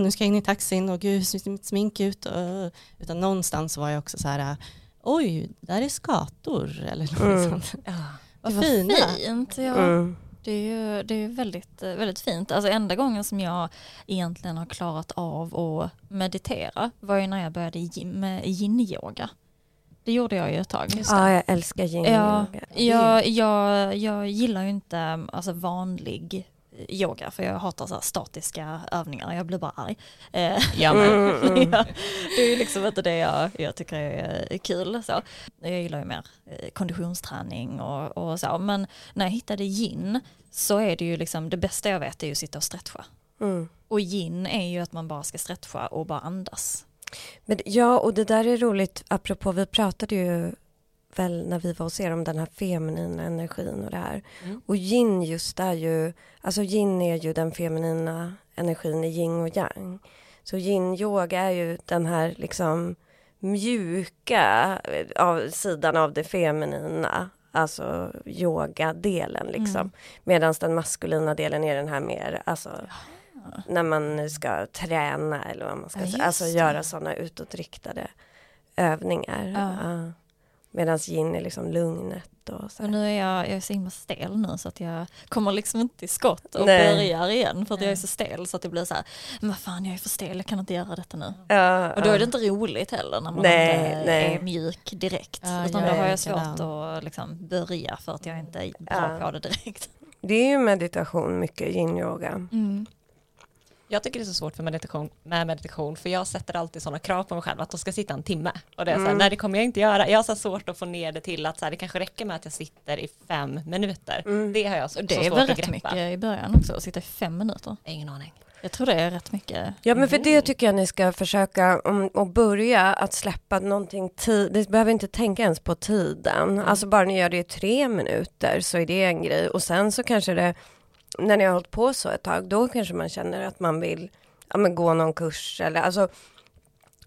nu ska jag in i taxin och gud, hur ser mitt smink ut? Uh, utan någonstans var jag också så här, oj, där är skator. Eller något Mm. sånt. Ja. Vad Det var fina. fint. Ja. Mm. Det är ju det är väldigt, väldigt fint. Alltså enda gången som jag egentligen har klarat av att meditera var ju när jag började med yin-yoga. Det gjorde jag ju ett tag. Ja, jag älskar yin Ja, yoga. jag, jag, jag gillar ju inte alltså, vanlig yoga för jag hatar så statiska övningar, jag blir bara arg. Eh, Ja, men. [LAUGHS] Ja, det är liksom inte det jag, jag tycker är kul. Så. Jag gillar ju mer eh, konditionsträning och, och så. Men när jag hittade yin så är det ju liksom det bästa jag vet är ju att sitta och stretcha. Mm. Och yin är ju att man bara ska stretcha och bara andas. Men, ja, och det där är roligt, apropå, vi pratade ju väl när vi var hos er om den här feminina energin och det här. Mm. Och yin just är ju, alltså yin är ju den feminina energin i yin och yang. Så yin-yoga är ju den här liksom mjuka eh, av, sidan av det feminina, alltså yoga-delen liksom. Mm. Medan den maskulina delen är den här mer, alltså när man ska träna eller vad man ska Ja, säga, alltså det. göra sådana utåtriktade övningar. Ja. Medan yin är liksom lugnet och så. Och nu är jag, jag är så himla stel nu så att jag kommer liksom inte i skott och Nej. börjar igen för att jag är Nej. så stel så att det blir så här, men vad fan jag är för stel, jag kan inte göra detta nu. Ja, Och då är ja. det inte roligt heller när man Nej, inte nej. är mjuk direkt. Ja, utan då har är jag svårt att liksom börja för att jag inte är bra Ja. på det direkt. Det är ju meditation, mycket yin-yoga. Mm. Jag tycker det är så svårt för meditation, med meditation för jag sätter alltid sådana krav på mig själv att de ska sitta en timme. Och det är så här, Mm. nej det kommer jag inte göra. Jag har så svårt att få ner det till att så här, det kanske räcker med att jag sitter i fem minuter. Mm. Det har jag så, Och det så är svårt väl att rätt greppa. mycket i början också, att sitta i fem minuter. Ingen aning. Jag tror det är rätt mycket. Ja men för det tycker jag ni ska försöka om, och börja att släppa någonting tid. Ni behöver inte tänka ens på tiden. Alltså bara ni gör det i tre minuter så är det en grej. Och sen så kanske det, när ni har hållit på så ett tag, då kanske man känner att man vill ja, men gå någon kurs eller alltså.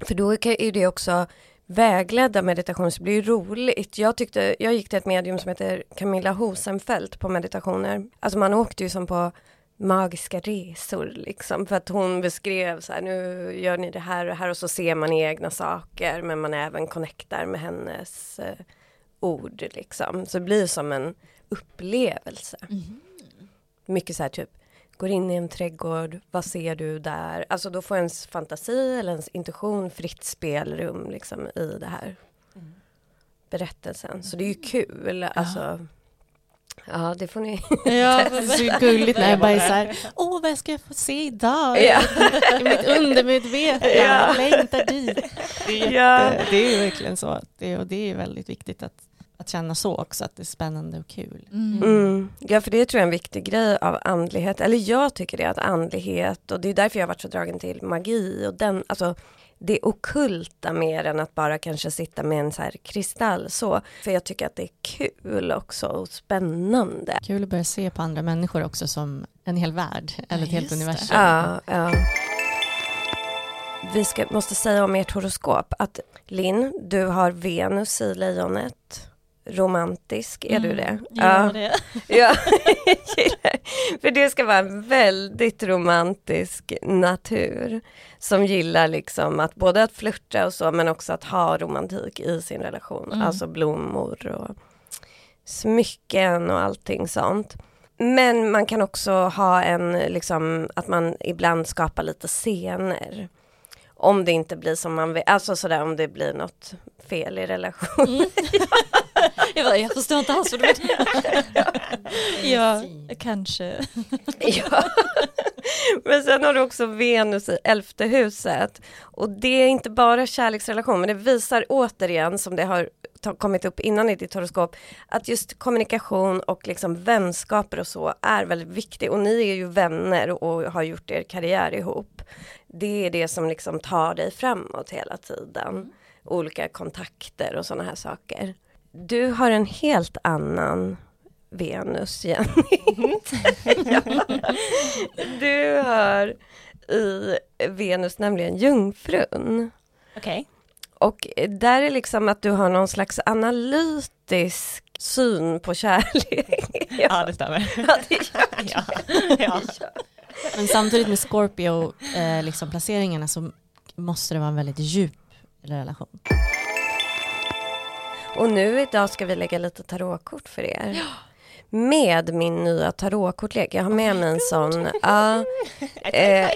För då är det också vägledda meditation så blir det roligt. Jag tyckte, jag gick till ett medium som heter Camilla Hosenfeldt på meditationer. Alltså man åkte ju som på magiska resor liksom. För att hon beskrev så här, nu gör ni det här och det här och så ser man egna saker men man även connectar med hennes eh, ord liksom. Så det blir som en upplevelse. Mm. Mycket så här typ, går in i en trädgård, vad ser du där? Alltså då får ens fantasi eller ens intuition fritt spelrum liksom i det här berättelsen. Så det är ju kul, alltså. Ja, det får ni. [LAUGHS] Ja, det är så gulligt när jag bara är så här, [LAUGHS] åh vad ska jag få se idag? Ja. I mitt undermedvetna, Ja. jag längtar dit. Det är, jätte, Ja. det är ju verkligen så, det, och det är väldigt viktigt att, att känna så också, att det är spännande och kul. Mm. Mm. Ja, för det tror jag är en viktig grej av andlighet. Eller jag tycker det, att andlighet, och det är därför jag har varit så dragen till magi och den, alltså det okulta mer än att bara kanske sitta med en så här kristall så. För jag tycker att det är kul också och spännande. Kul att börja se på andra människor också som en hel värld, eller ett helt universum. Ja, ja. Vi ska, måste säga om ert horoskop att Linn, du har Venus i lejonet. Romantisk, är du det? Mm, Ja. det. [LAUGHS] Ja, för det ska vara en väldigt romantisk natur som gillar liksom att både att flirta och så men också att ha romantik i sin relation. Mm. Alltså blommor och smycken och allting sånt. Men man kan också ha en, liksom, att man ibland skapar lite scener. Om det inte blir som man vill, alltså sådär om det blir något fel i relation. [LAUGHS] Jag, bara, jag förstår inte alls vad du menar. [LAUGHS] ja, kanske. [LAUGHS] ja. Men sen har du också Venus i elfte huset. Och det är inte bara kärleksrelation, men det visar återigen som det har kommit upp innan i ditt horoskop, att just kommunikation och liksom vänskaper och så är väldigt viktigt. Och ni är ju vänner och har gjort er karriär ihop. Det är det som liksom tar dig framåt hela tiden. Olika kontakter och sådana här saker. Du har en helt annan Venus, Jenny. ja. [LAUGHS] Du har i Venus nämligen Jungfrun. Okej. Och där är liksom att du har någon slags analytisk syn på kärlek. Ja, det stämmer. Ja, det gör ja. Ja. Men samtidigt med Scorpio, eh, liksom placeringarna så måste det vara en väldigt djup relation. Och nu idag ska vi lägga lite tarotkort för er. Med min nya tarotkortlek. Jag har med mig en sån. Ja, eh,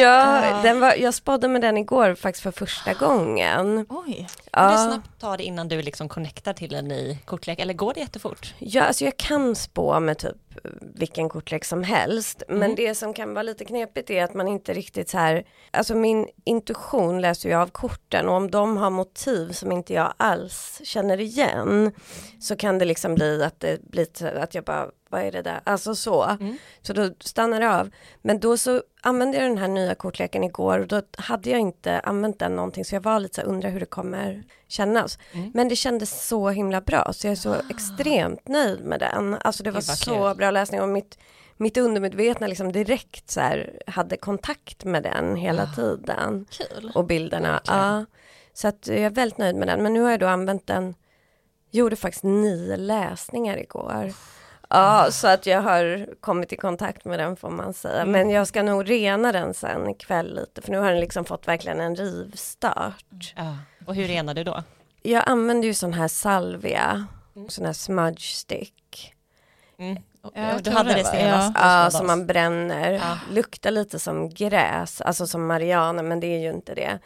ja, den var, jag spådde med den igår faktiskt för första gången. Oj. Kan du Ja, snabbt ta det innan du liksom connectar till en ny kortlek eller går det jättefort? ja, alltså jag kan spå med typ vilken kortlek som helst. Men Mm. det som kan vara lite knepigt är att man inte riktigt så här, alltså min intuition läser ju av korten och om de har motiv som inte jag alls känner igen så kan det liksom bli att det blir att jag bara, vad är det där? Alltså så. Mm. Så då stannar det av. Men då så använde jag den här nya kortleken igår och då hade jag inte använt den någonting så jag var lite så här, undrar hur det kommer kännas. Mm. Men det kändes så himla bra så jag är så extremt nöjd med den. Alltså det var Gud, vad så kul. bra läsning och mitt, mitt undermedvetna liksom direkt så här hade kontakt med den hela tiden. Kul. Och bilderna. Ja. Så att jag är väldigt nöjd med den. Men nu har jag då använt den, gjorde faktiskt nio läsningar igår. Ja, så att jag har kommit i kontakt med den får man säga. Men jag ska nog rena den sen ikväll lite, för nu har den liksom fått verkligen en rivstart. Ja. Och hur renar du då? Jag använder ju sån här salvia, sån här smudge stick. Mm. Ja, du hade det, senast. Ja, hos som man bränner. Ja. Luktar lite som gräs, alltså som marijuana, men det är ju inte det.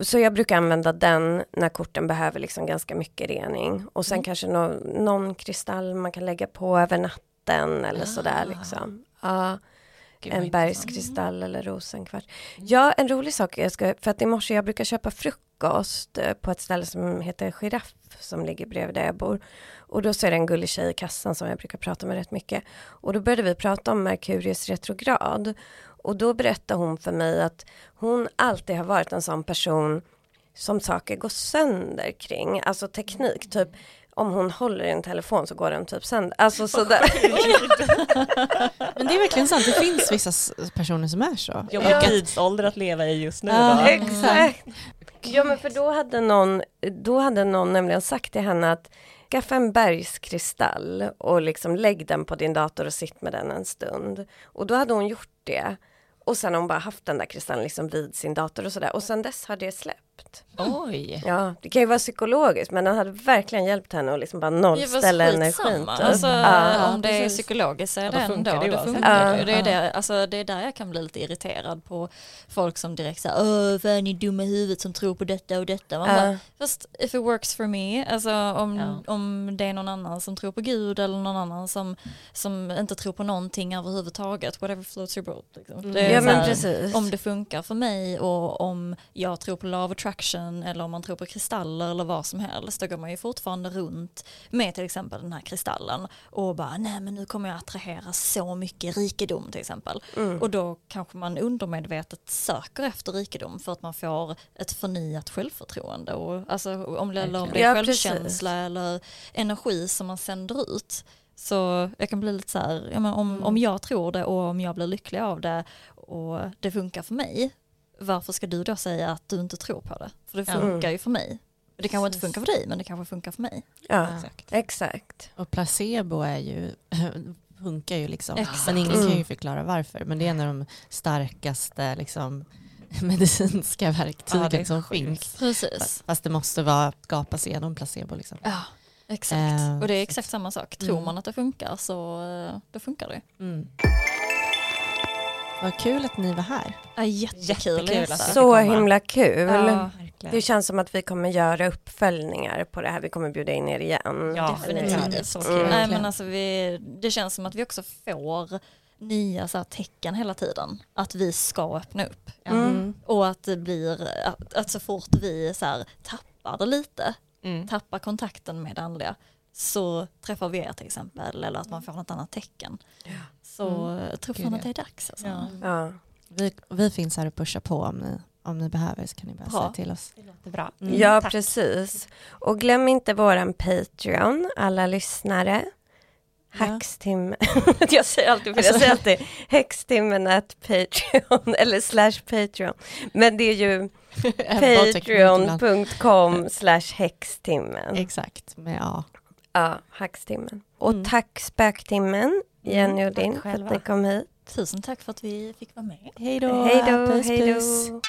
Så jag brukar använda den när korten behöver liksom ganska mycket rening. Och sen kanske nå, någon kristall man kan lägga på över natten eller sådär liksom. Ja, Gud, en bergskristall eller rosenkvart. Ja, en rolig sak, jag ska, för att i morse jag brukar köpa frukost eh, på ett ställe som heter Giraff som ligger bredvid där jag bor. Och då så är det en gullig tjej i kassan som jag brukar prata med rätt mycket. Och då började vi prata om Merkurius retrograd. Och då berättade hon för mig att hon alltid har varit en sån person som saker går sönder kring, alltså teknik, typ om hon håller i en telefon så går den typ sönder. Alltså sådär. [LAUGHS] Men det är verkligen sant, det finns vissa personer som är så. Jobbig Ja. tidsålder att leva i just nu Ja. då. Exakt. Ja men för då hade någon, då hade någon nämligen sagt till henne att skaffa en bergskristall och liksom lägg den på din dator och sitt med den en stund. Och då hade hon gjort det. Och sen har hon bara haft den där kristallen liksom vid sin dator och sådär. Och sen dess har det släppt. Oj. Ja, det kan ju vara psykologiskt men den hade verkligen hjälpt henne att liksom bara Det nollställa energin. typ. Alltså, Ja. om det är psykologiskt så är det då ändå, funkar det då funkar det. Ja. Det är, det, alltså, det är där jag kan bli lite irriterad på folk som direkt säger Åh, vad är ni dumma i huvudet som tror på detta och detta. Man Ja. bara, Fast if it works for me, alltså om, Ja. om det är någon annan som tror på Gud eller någon annan som, som inte tror på någonting överhuvudtaget, whatever floats your boat. Liksom. Det är Ja men här, precis. om det funkar för mig och om jag tror på law of attraction eller om man tror på kristaller eller vad som helst, då går man ju fortfarande runt med till exempel den här kristallen och bara nej men nu kommer jag attrahera så mycket rikedom till exempel. Mm. Och då kanske man undermedvetet söker efter rikedom för att man får ett förnyat självförtroende och alltså om, eller om det är Ja, precis. självkänsla eller energi som man sänder ut. Så jag kan bli lite så här, ja, men om, Mm. om jag tror det och om jag blir lycklig av det och det funkar för mig, varför ska du då säga att du inte tror på det? För det Ja. funkar ju för mig. Det kanske inte funkar för dig, men det kanske funkar för mig. Ja, Exakt. exakt. Och placebo är ju, [LAUGHS] funkar ju liksom. Exakt. Men ingen kan ju Mm. förklara varför. Men det är en av de starkaste liksom, [LAUGHS] medicinska verktygen Ja, som finns. Precis. Fast det måste vara, skapas genom placebo. Liksom. Ja, exakt. Eh, och det är exakt samma sak. Tror Mm. man att det funkar så eh, då funkar det. Mm. Vad kul att ni var här. Ja, jättekul att Jättekul att- Så komma. himla kul. Ja, Det känns som att vi kommer göra uppföljningar på det här. Vi kommer bjuda in er igen. Ja, definitivt. det är så Mm. kul. Nej men alltså vi, det känns som att vi också får nya så här, tecken hela tiden. Att vi ska öppna upp. Mm. Och att det blir, att, att så fort vi så här, tappar det lite, Mm. tappar kontakten med det andliga, så träffar vi er till exempel, eller att man får något annat tecken. Så jag tror fan att det är dags alltså. Ja. Ja. Vi, vi finns här och pushar på om ni, om ni behöver så kan ni bara Bra. säga till oss. Det låter bra. Mm. Ja, Tack. precis. Och glöm inte våran Patreon, alla lyssnare. Ja. Hackstim... [LAUGHS] jag säger alltid för jag säger alltid häxtimmen at Patreon [LAUGHS] eller slash Patreon. Men det är ju [LAUGHS] patreon.com slash häxtimmen. Exakt, med A. Ja, hackstimmen. Och Mm. tack spöktimmen, Jenny och din, för att ni kom hit. Tusen tack för att vi fick vara med. Hej då! Hej då.